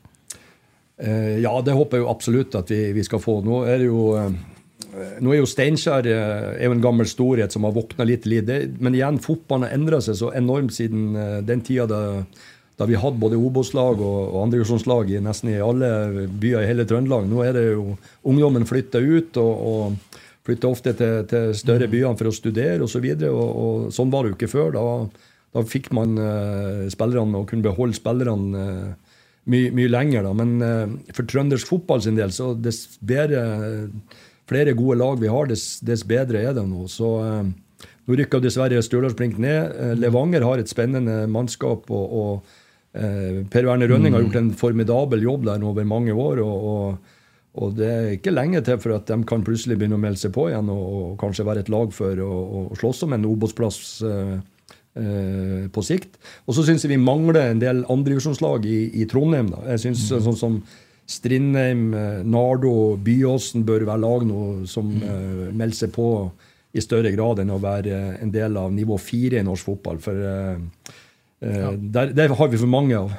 Eh, ja, det håper jeg jo absolutt at vi, vi skal få. Nå er det jo eh, nå er jo Steinkjer eh, er en gammel storhet som har våkna litt litt. Men igjen, fotballen har endra seg så enormt siden den tida da, da vi hadde både Obos-lag og, og andredivisjonslag nesten i alle byer i hele Trøndelag. Nå er det jo Ungdommen flytter ut. og, og flytter ofte til, til større byer for å studere osv. Og, så og, og sånn var det jo ikke før. Da, da fikk man uh, spillerne og kunne beholde spillerne uh, mye, mye lenger. Da. Men uh, for trøndersk fotball sin del, så dess bedre flere gode lag vi har, dess, dess bedre er det nå. Så nå rykker dessverre Stjørdals-Blink ned. Levanger har et spennende mannskap. og, og Per Werner Rønning har mm. gjort en formidabel jobb der over mange år. og, og og det er ikke lenge til for at de kan plutselig begynne å melde seg på igjen og, og kanskje være et lag for å, slåss om en Obos-plass eh, eh, på sikt. Og så syns jeg vi mangler en del andredivisjonslag i, i Trondheim. Da. Jeg synes mm. sånn som Strindheim, eh, Nardo, Byåsen bør være lag nå som mm. eh, melder seg på i større grad enn å være en del av nivå fire i norsk fotball. For eh, eh, ja. der, der har vi for mange av.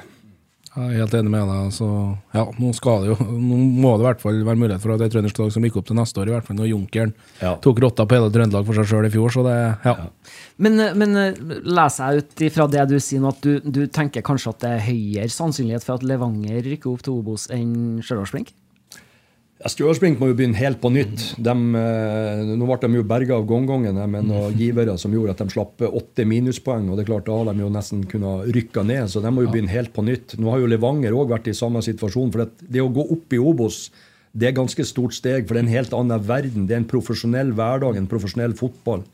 Jeg er helt enig med deg. Så ja, nå, skal det jo, nå må det i hvert fall være mulighet for at det er trøndersk lag som gikk opp til neste år, i hvert fall når Junkeren ja. tok rotta på hele Trøndelag for seg sjøl i fjor. så det, ja. ja. Men, men leser jeg ut ifra det du sier nå, at du, du, tenker kanskje at det er høyere sannsynlighet for at Levanger rykker opp til Obos enn Stjørdals-Blink? Stjørdalsblink må jo begynne helt på nytt. De, eh, nå ble de jo berga av gongongene med noen givere som gjorde at de slapp åtte minuspoeng. og det er klart Da har de jo nesten kunnet rykke ned, så de må jo begynne helt på nytt. Nå har jo Levanger òg vært i samme situasjon. for Det å gå opp i Obos det er ganske stort steg, for det er en helt annen verden. Det er en profesjonell hverdag, en profesjonell fotball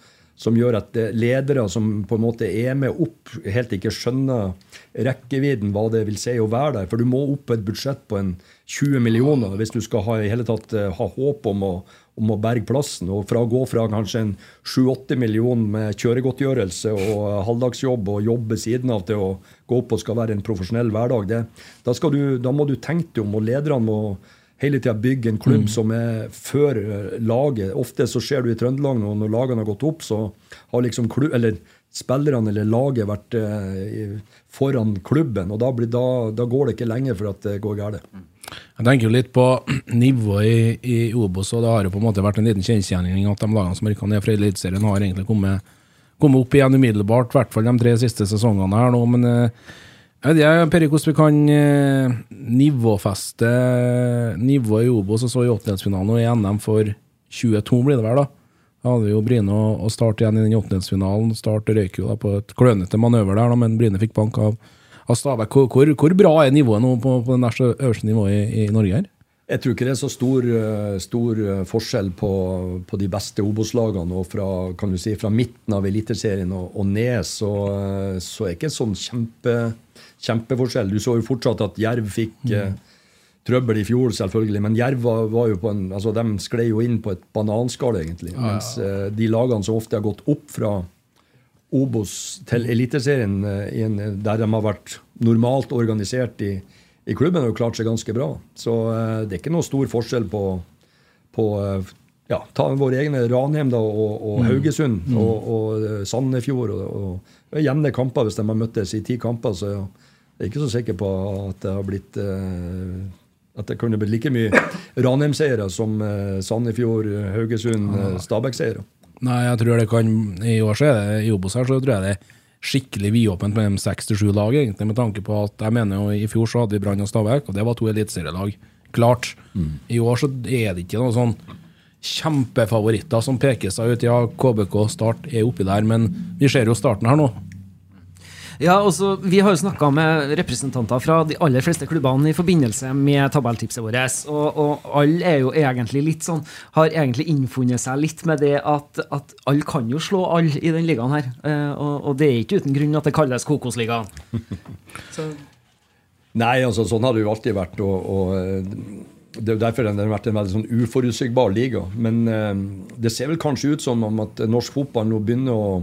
som gjør at ledere som på en måte er med opp, helt ikke skjønner rekkevidden, hva det vil si å være der. For du må opp på et budsjett på en 20 millioner hvis du skal ha, i hele tatt, eh, ha håp om å, om å berge plassen. Og fra å gå fra kanskje en 7-8 millioner med kjøregodtgjørelse og halvdagsjobb og jobb ved siden av til å gå opp og skal være en profesjonell hverdag, det, da, du, da, må du tenke deg om, og lederne må hele tida bygge en klubb mm. som er før eh, laget. Ofte så ser du i Trøndelag nå, når lagene har gått opp, så har liksom klubb, eller spillerne eller laget vært eh, foran klubben. Og da, blir, da, da, går det ikke lenger for at det går galt. Jeg tenker jo litt på nivået i, i Obos, og det har jo på en måte vært en liten kjensgjerning at de lagene som rykka ned fra Eliteserien, har egentlig kommet, kommet opp igjen umiddelbart, i hvert fall de tre siste sesongene her nå. Men eh, jeg vet ikke, Peri, hvordan vi kan eh, nivåfeste nivået i Obos, og så i åttendelsfinalen og i NM for 22, blir det vel, da? Da hadde vi jo Bryne og og Start igjen i den åttendelsfinalen. Start røyk jo da på et klønete manøver der, da, men Bryne fikk bank av, av Stabæk. Hvor, hvor, hvor bra er nivået nå på, på det øverste nivået i, i Norge her? Jeg tror ikke det er så stor, eh, stor eh, forskjell på, på de beste Obos-lagene. Og fra, kan du si, fra midten av Eliteserien og, og ned, så, eh, så er det ikke en sånn kjempe, kjempeforskjell. Du så jo fortsatt at Jerv fikk eh, trøbbel i fjor, selvfølgelig. Men Jerv var, var jo på en, altså de sklei jo inn på et bananskall, egentlig. Mens eh, de lagene som ofte har gått opp fra Obos til Eliteserien, eh, der de har vært normalt organisert i, i klubben, har jo klart seg ganske bra. Så eh, det er ikke noe stor forskjell på, på eh, ja, ta våre egne Ranheim da, og, og Haugesund og, og eh, Sandefjord. Og, og, jevne kamper hvis de har møttes i ti kamper. Så jeg er ikke så sikker på at det har blitt eh, at det kunne blitt like mye Ranheim-seere som eh, Sandefjord, Haugesund, eh, Stabæk-seire. Nei, jeg tror det kan I år så er det i Obos her, så tror jeg det er skikkelig vidåpent mellom seks til sju lag, egentlig, med tanke på at jeg mener jo i fjor så hadde vi Brann og Stabæk, og det var to eliteserielag. Klart. I år så er det ikke noe sånn kjempefavoritter som peker seg ut. Ja, KBK Start er oppi der, men vi ser jo starten her nå. Ja, også, Vi har jo snakka med representanter fra de aller fleste klubbene i forbindelse med tabelltipset vårt. Og, og alle er jo egentlig litt sånn Har egentlig innfunnet seg litt med det at, at alle kan jo slå alle i den ligaen her. Eh, og, og det er ikke uten grunn at det kalles Kokosligaen. Nei, altså sånn har det jo alltid vært. og, og eh, det er jo derfor den har vært en veldig sånn uforutsigbar liga. Men eh, det ser vel kanskje ut som om at norsk fotball nå begynner å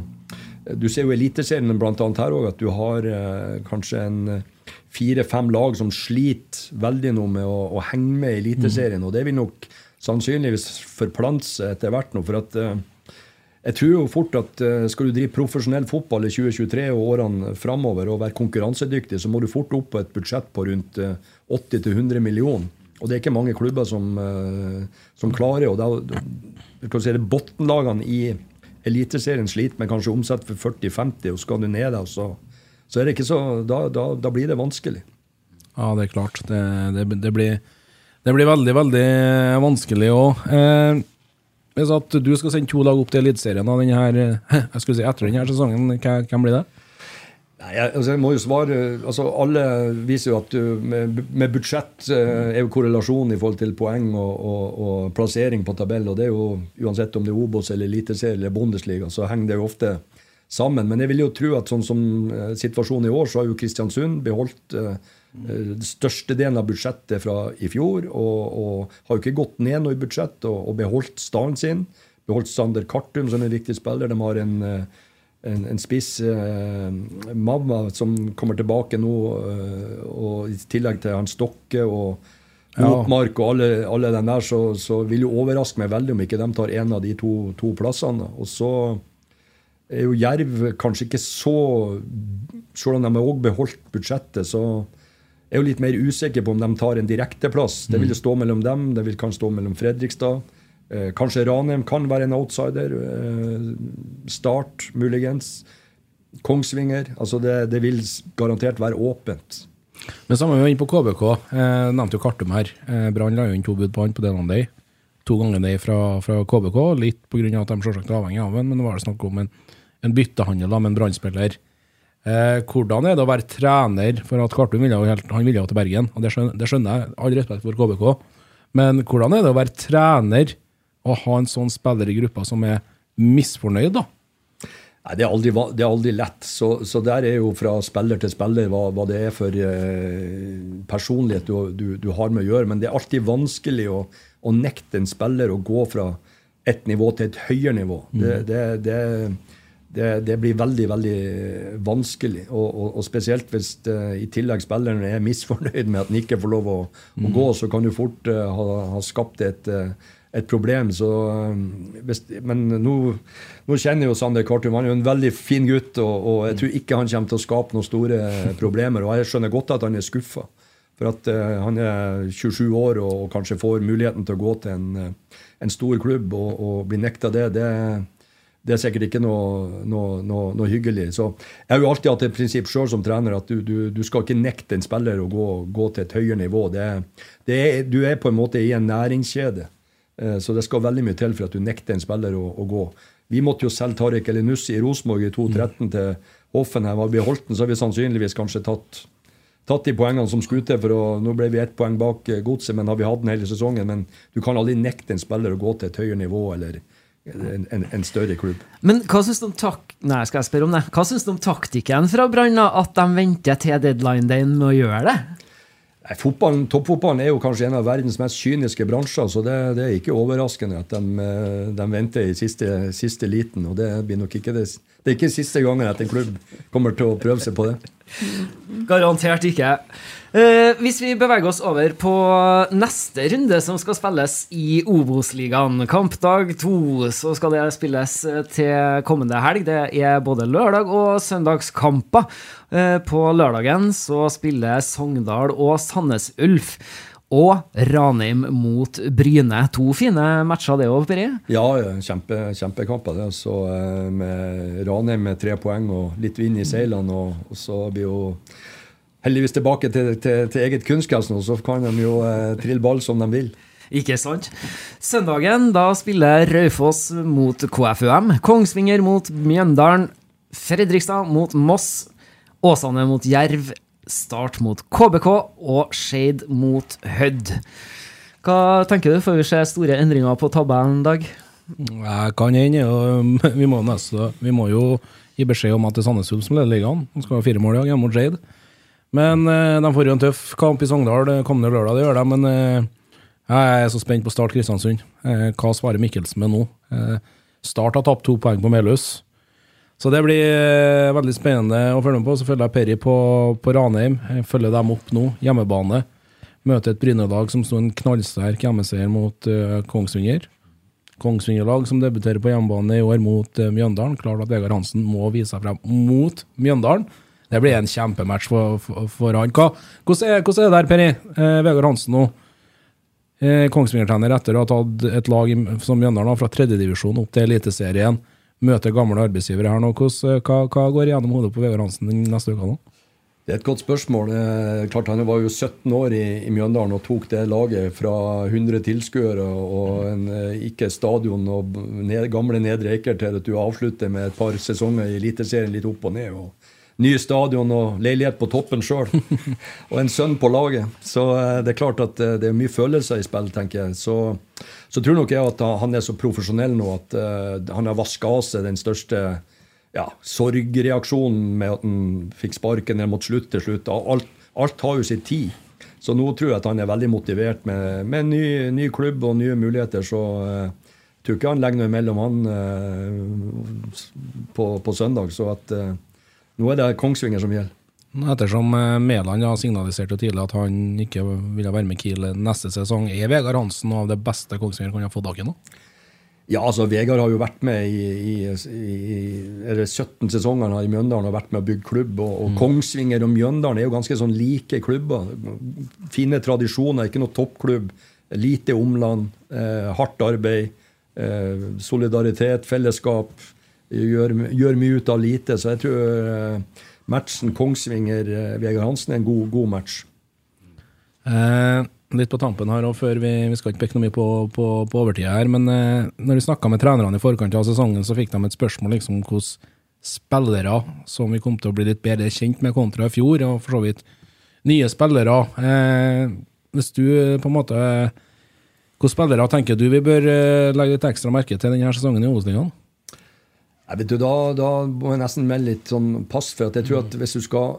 Du ser jo Eliteserien annet her òg, at du har eh, kanskje en eh, fire-fem lag som sliter veldig nå med å, å henge med i Eliteserien. Og det vil nok sannsynligvis forplante seg etter hvert nå. for at eh, jeg tror jo fort at eh, skal du drive profesjonell fotball i 2023 og årene framover og være konkurransedyktig, så må du fort opp på et budsjett på rundt eh, 80-100 millioner. Og det er ikke mange klubber som, eh, som klarer og kan du si det Bunnlagene i Eliteserien sliter med kanskje omsett for 40-50, og skal du ned der, så, så er det ikke så da, da, da blir det vanskelig. Ja, det er klart. Det, det, det, blir, det blir veldig, veldig vanskelig òg. Eh, hvis at du skal sende to lag opp til Eliteserien si etter denne sesongen, hvem blir det? Nei, jeg, altså jeg må jo svare altså Alle viser jo at du, med, med budsjett eh, er jo korrelasjon i forhold til poeng og, og, og plassering på tabell. og det er jo Uansett om det er Obos eller Eliteserien eller Bundesliga, så henger det jo ofte sammen. Men jeg vil jo tro at sånn som eh, situasjonen i år, så har jo Kristiansund beholdt eh, eh, størstedelen av budsjettet fra i fjor. Og, og har jo ikke gått ned noe i budsjett og, og beholdt stallen sin. Beholdt Sander Kartum som en viktig spiller. De har en eh, en, en spiss eh, Mamma som kommer tilbake nå, eh, og i tillegg til han Stokke og Ja. Og alle, alle den der, så, så vil jo overraske meg veldig om ikke de tar en av de to, to plassene. Og så er jo Jerv kanskje ikke så Selv om de har også beholdt budsjettet, så er jeg jo litt mer usikker på om de tar en direkteplass. Det vil jo stå mellom dem, det vil kanskje stå mellom Fredrikstad. Eh, kanskje Ranheim kan være en outsider. Eh, start, muligens. Kongsvinger. Altså det, det vil garantert være åpent. Men samme vi var inne på KBK. Eh, nevnte jo Kartum her. Eh, Brann la inn to bud på han på Denon Day. To ganger Day fra, fra KBK, litt pga. at de selvsagt er avhengig av ham. men nå var det snakk om en, en byttehandel med en Brann-spiller. Hvordan er det å være trener for at Kartum ville jo, han ville til Bergen, og det skjønner, det skjønner jeg, all respekt for KBK, men hvordan er det å være trener og ha en sånn spiller i gruppa som er misfornøyd, da? Nei, det er aldri, det er aldri lett. Så, så der er jo fra spiller til spiller hva, hva det er for eh, personlighet du, du, du har med å gjøre. Men det er alltid vanskelig å, å nekte en spiller å gå fra et nivå til et høyere nivå. Det, det, det, det, det blir veldig, veldig vanskelig. Og, og, og spesielt hvis eh, i tillegg spilleren er misfornøyd med at han ikke får lov å, å gå, så kan du fort eh, ha, ha skapt et eh, et problem. Så, um, men nå, nå kjenner jo Sander Kartum han er jo en veldig fin gutt, og, og jeg tror ikke han kommer til å skape noen store problemer. Og jeg skjønner godt at han er skuffa. For at uh, han er 27 år og, og, kanskje får muligheten til å gå til en, uh, en stor klubb og, og bli nekta det, det, det, er sikkert ikke noe, noe, noe, noe, hyggelig. Så Jeg har jo alltid hatt et prinsipp sjøl som trener at du, du, du, skal ikke nekte en spiller å gå, gå til et høyere nivå. Er, er, du er på en måte i en næringskjede. Uh, så det skal veldig mye til for at du nekter en spiller å, å gå. Vi måtte jo selge Tariq Elinussi i Rosenborg i 2013 mm. til Hoffenheim. Hadde vi holdt den, så har vi sannsynligvis kanskje tatt tatt de poengene som skulle til. for å, Nå ble vi ett poeng bak eh, godset, men har vi hatt den hele sesongen. Men du kan aldri nekte en spiller å gå til et høyere nivå eller en, en, en større klubb. Men hva syns du om tak Nei, skal jeg spørre om det. Hva syns du om taktikken fra Brann, at de venter til deadline-dagen med å gjøre det? Nei, fotballen, Toppfotballen er jo kanskje en av verdens mest kyniske bransjer, så det, det er ikke overraskende at de, eh, de venter i siste, siste, liten. og Det blir nok ikke det, det er ikke siste gangen at en klubb kommer til å prøve seg på det. Garantert ikke. Uh, hvis vi beveger oss over på neste runde, som skal spilles i Obos-ligaen. Kampdag to, så skal det spilles til kommende helg. Det er både lørdag- og søndagskamper. Uh, på lørdagen så spiller Sogndal og Sandnes Ulf og Ranheim mot Bryne. To fine matcher, det òg, Peri? Ja, kjempe, kjempekamper. det. Så eh, med Ranheim med tre poeng og litt vind i seilene. Og, og, så blir jo heldigvis tilbake til, til, til eget kunstgress nå, så kan de jo eh, trille ball som de vil. Ikke sant? Søndagen da spiller Raufoss mot KFUM. Kongsvinger mot Mjøndalen. Fredrikstad mot Moss. Åsane mot Jerv. Start mot KBK og Shade mot Hødd. Hva tenker du? Får vi se store endringer på tabellen en dag? Jeg kan hende. Vi, må vi må jo gi beskjed om at det er Sandnes Ulf som leder ligaen. De skal ha fire mål i dag hjemme mot Shade. Men eh, de får jo en tøff kamp i Sogndal kommende lørdag, det gjør de. Men eh, jeg er så spent på Start Kristiansund. Eh, hva svarer Mikkelsen med nå? Start har tapt to poeng på Melhus. Så det blir eh, veldig spennende å følge med på. Så følger jeg Perry på, på Ranheim. Jeg følger dem opp nå. Hjemmebane. Møter et Bryne-lag som sto en knallsterk hjemmeseier mot uh, Kongsvinger. Kongsvinger-lag som debuterer på hjemmebane i år mot uh, Mjøndalen. Klart at Vegard Hansen må vise seg frem mot Mjøndalen. Det blir en kjempematch for, for, for han. Hva, hvordan, er, hvordan, er, det der, Perry? Eh, Vegard Hansen nå. Eh, Kongsvinger-trener etter å ha tatt et lag som Mjøndalen fra tredjedivisjon opp til Eliteserien møter gamle arbeidsgivere her nå. Hvordan, hva, hva, går gjennom hodet på Vegard Hansen neste uke? nå? Det er et godt spørsmål. klart Han var jo 17 år i, i Mjøndalen og tok det laget fra 100 tilskuere og en eh, ikke stadion og ned, gamle Nedre Eiker til at du avslutter med et par sesonger i Eliteserien litt opp og ned. og Nye stadion og leilighet på toppen sjøl. og en sønn på laget. Så eh, det er klart at eh, det er mye følelser i spill, tenker jeg. Så så tror nok jeg at han er så profesjonell nå at uh, han har vaska av seg den største ja, sorgreaksjonen med at han fikk sparken måtte slutte til slutt. Alt, alt har jo sin tid. Så nå tror jeg at han er veldig motivert med, med ny, ny, klubb og nye muligheter. Så uh, tror ikke han legger noe imellom han uh, på, på, søndag. Så at uh, nå er det Kongsvinger som gjelder. Ettersom eh, Mæland har signalisert tidlig at han ikke ville være med Kiel neste sesong, er Vegard Hansen av det beste Kongsvinger kan ha fått tak i nå? Ja, altså Vegard har jo vært med i, i, i 17 sesonger i Mjøndalen og vært med å bygge klubb. Og, og mm. Kongsvinger og Mjøndalen er jo ganske sånn like klubber. Fine tradisjoner, ikke noe toppklubb. Lite omland, eh, hardt arbeid, eh, solidaritet, fellesskap. Gjør, gjør, mye ut av lite. Så jeg tror eh, matchen Kongsvinger-Vegard eh, Hansen er en god, god match. Eh, litt på tampen her, og før vi, vi skal ikke peke noe mye på, på, på overtida her, men eh, når vi snakka med trenerne i forkant av sesongen, så fikk de et spørsmål liksom hvordan spillere som vi kom til å bli litt bedre kjent med kontra i fjor, og for så vidt nye spillere. Eh, hvis du eh, på en måte Hvilke spillere tenker du vi bør eh, legge litt ekstra merke til denne sesongen i Obos-ligaen? Jeg vet du, da, da, må jeg nesten melde litt sånn pass, for jeg tror at hvis du skal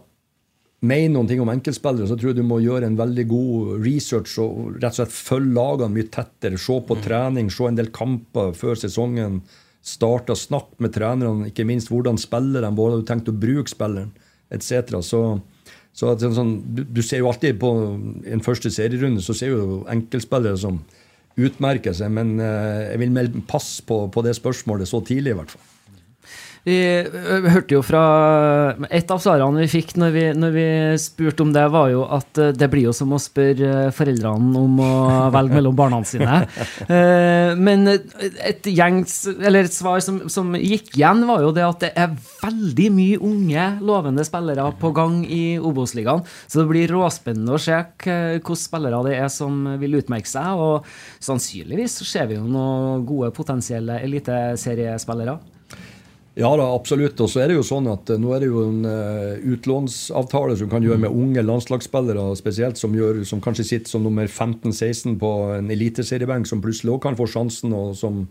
mene noen ting om enkeltspillere, så tror jeg du må gjøre en veldig god research og rett og slett følge lagene mye tettere. Se på mm. trening, se en del kamper før sesongen starter. Snakk med trenerne, ikke minst hvordan spiller de, hvordan du tenkt å bruke spilleren, etc. Så, så sånn, du, du, ser jo alltid på en første serierunde så ser du enkeltspillere som utmerker seg, men eh, jeg vil melde pass på, på det spørsmålet så tidlig, i hvert fall. Vi hørte jo fra Et av svarene vi fikk når vi, når vi spurte om det, var jo at det blir jo som å spørre foreldrene om å velge mellom barna sine. Eh, Men et gjengs, eller et svar som, som gikk igjen, var jo det at det er veldig mye unge, lovende spillere på gang i Obos-ligaen. Så det blir råspennende å se hvilke spillere det er som vil utmerke seg. Og sannsynligvis så ser vi jo noen gode potensielle eliteseriespillere. Ja da, absolutt. Og så er det jo sånn at eh, nå er det jo en eh, utlånsavtale som kan gjøre med unge landslagsspillere spesielt, som, gjør, som kanskje sitter som nummer 15-16 på en eliteseriebenk, som plutselig òg kan få sjansen, og som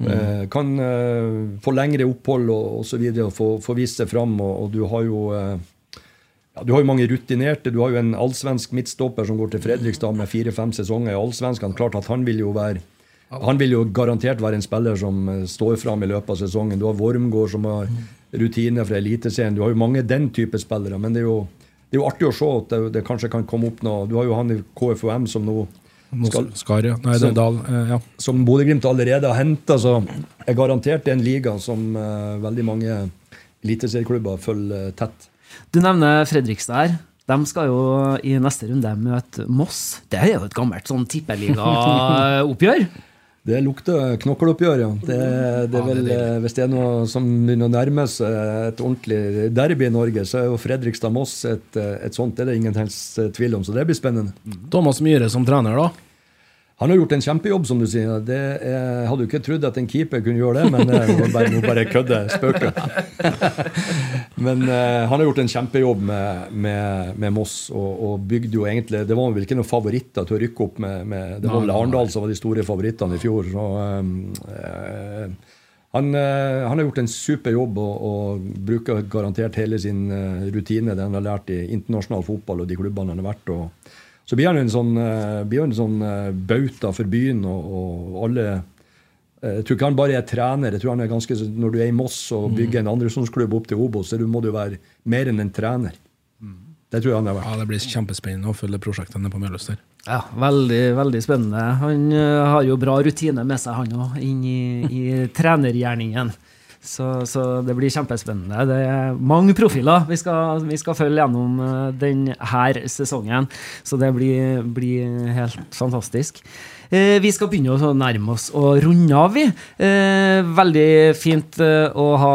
eh, kan eh, få lengre opphold og osv. og, og få, få vist seg fram. Og, og du har jo eh, ja, Du har jo mange rutinerte. Du har jo en allsvensk midtstopper som går til Fredrikstad med fire-fem sesonger i allsvenskene. Klart at han vil jo være han vil jo garantert være en spiller som eh, står fram i løpet av sesongen. Du har Wormgård som har rutine fra Eliteserien. Du har jo mange den type spillere. Men det er jo, det er jo artig å se at det, det kanskje kan komme opp noe. Du har jo han i KFUM som nå skal, Skar, ja. Nei, det er Dal. eh, Ja. som Bodø-Glimt allerede har henta, så er garantert en liga som eh, veldig mange eliteserieklubber følger eh, tett. Du nevner Fredrikstad her. De skal jo i neste runde møte Moss. Det er jo et gammelt sånn tippeligaoppgjør. Det lukter knokkeloppgjør, ja. Det, det er vel, det hvis det er noe som begynner å nærme seg et ordentlig derby i Norge, så er jo Fredrikstad-Moss et, et sånt. Det er det ingen helst eh, tvil om, så det blir spennende. Thomas Myhre som trener, da. Han har gjort en kjempejobb, som du sier. Det jeg hadde jo ikke trodd at en keeper kunne gjøre det, men eh, nå bare, nå bare kødder spøker. Men uh, han har gjort en kjempejobb med, med, med Moss, og, og bygde jo egentlig Det var vel ikke noen favoritter til å rykke opp med, med Det var vel Arendal som var de store favorittene i fjor. Så, uh, han, uh, han har gjort en super jobb og, og bruker garantert hele sin eh, rutine, det han har lært i internasjonal fotball og de klubbene han har vært. Og, så blir han en sånn, eh, blir en sånn eh, bauta for byen, og, og alle eh, Jeg tror ikke han bare er trener. jeg tror han er ganske, Når du er i Moss og bygger en andredivisjonsklubb opp til Obos, så du må du være mer enn en trener. Det tror jeg han har vært. Ja, Det blir kjempespennende å følge prosjektene på Meløs der. Ja, veldig, veldig spennende. Han har jo bra rutine med seg, han òg, inn i, i trenergjerningen. Så, så det blir kjempespennende. Det er mange profiler vi skal, vi skal følge gjennom denne sesongen, så det blir, blir helt fantastisk. Eh, Vi skal begynne å nærme oss å runde av, vi. Eh, Veldig fint eh, å ha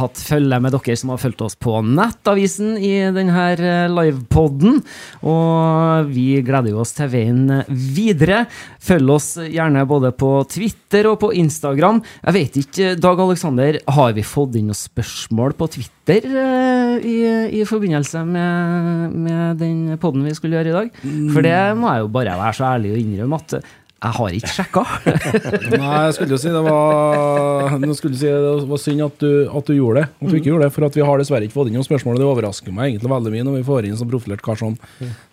hatt følge med dere som har fulgt oss på Nettavisen i denne livepoden. Og vi gleder oss til veien videre. Følg oss gjerne både på Twitter og på Instagram. Jeg vet ikke, Dag Aleksander, har vi fått inn noen spørsmål på Twitter i, i forbindelse med, med den poden vi skulle gjøre i dag? For det må jeg jo bare være så ærlig og innrømme at jeg har ikke sjekka. Nei, jeg skulle jo si det var si det var synd at du, at du gjorde det. At du ikke gjorde det, For vi har dessverre ikke fått inn noen spørsmål. Det overrasker meg egentlig veldig mye når vi får inn en sånn profilert kar som,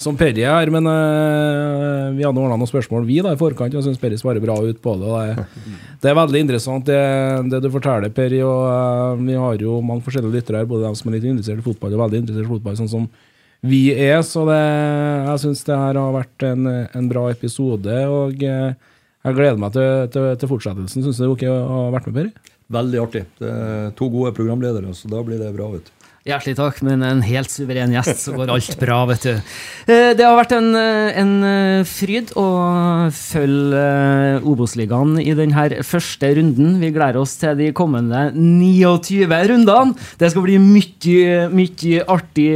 som Perry her. Men uh, vi hadde ordna noen spørsmål vi da i forkant, og jeg syns Perry svarer bra ut på det. Det, det er veldig interessant det, det du forteller, Perry. Og uh, vi har jo mange forskjellige lyttere her, både de som er litt interessert i fotball og veldig interessert i fotball, sånn som vi er. Så det, jeg syns det her har vært en, en bra episode. og eh, jeg gleder meg til, til, til fortsettelsen. Syns du det er ok å ha vært med, Per? Veldig artig. Det er to gode programledere, så da blir det bra. vet du. Hjertelig takk, men en helt suveren gjest, så går alt bra, vet du. Eh, Det har vært en, eh, en eh, fryd å følge Obos-ligaen i denne første runden. Vi gleder oss til de kommende 29 rundene. Det skal bli mye, mye artig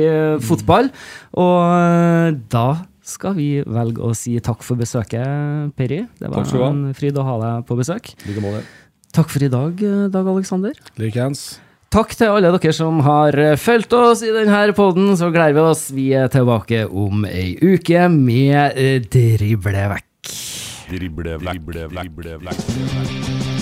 fotball. Og da skal vi velge å si takk for besøket, Perry. Det var en fryd å ha deg på besøk. Like måte. Takk for i dag, Dag Aleksander. Likeens. Takk til alle dere som har eh, fulgt oss i denne poden. Så gleder vi oss. Vi er tilbake om ei uke med eh, Drible vekk. Drible vekk, drible vekk.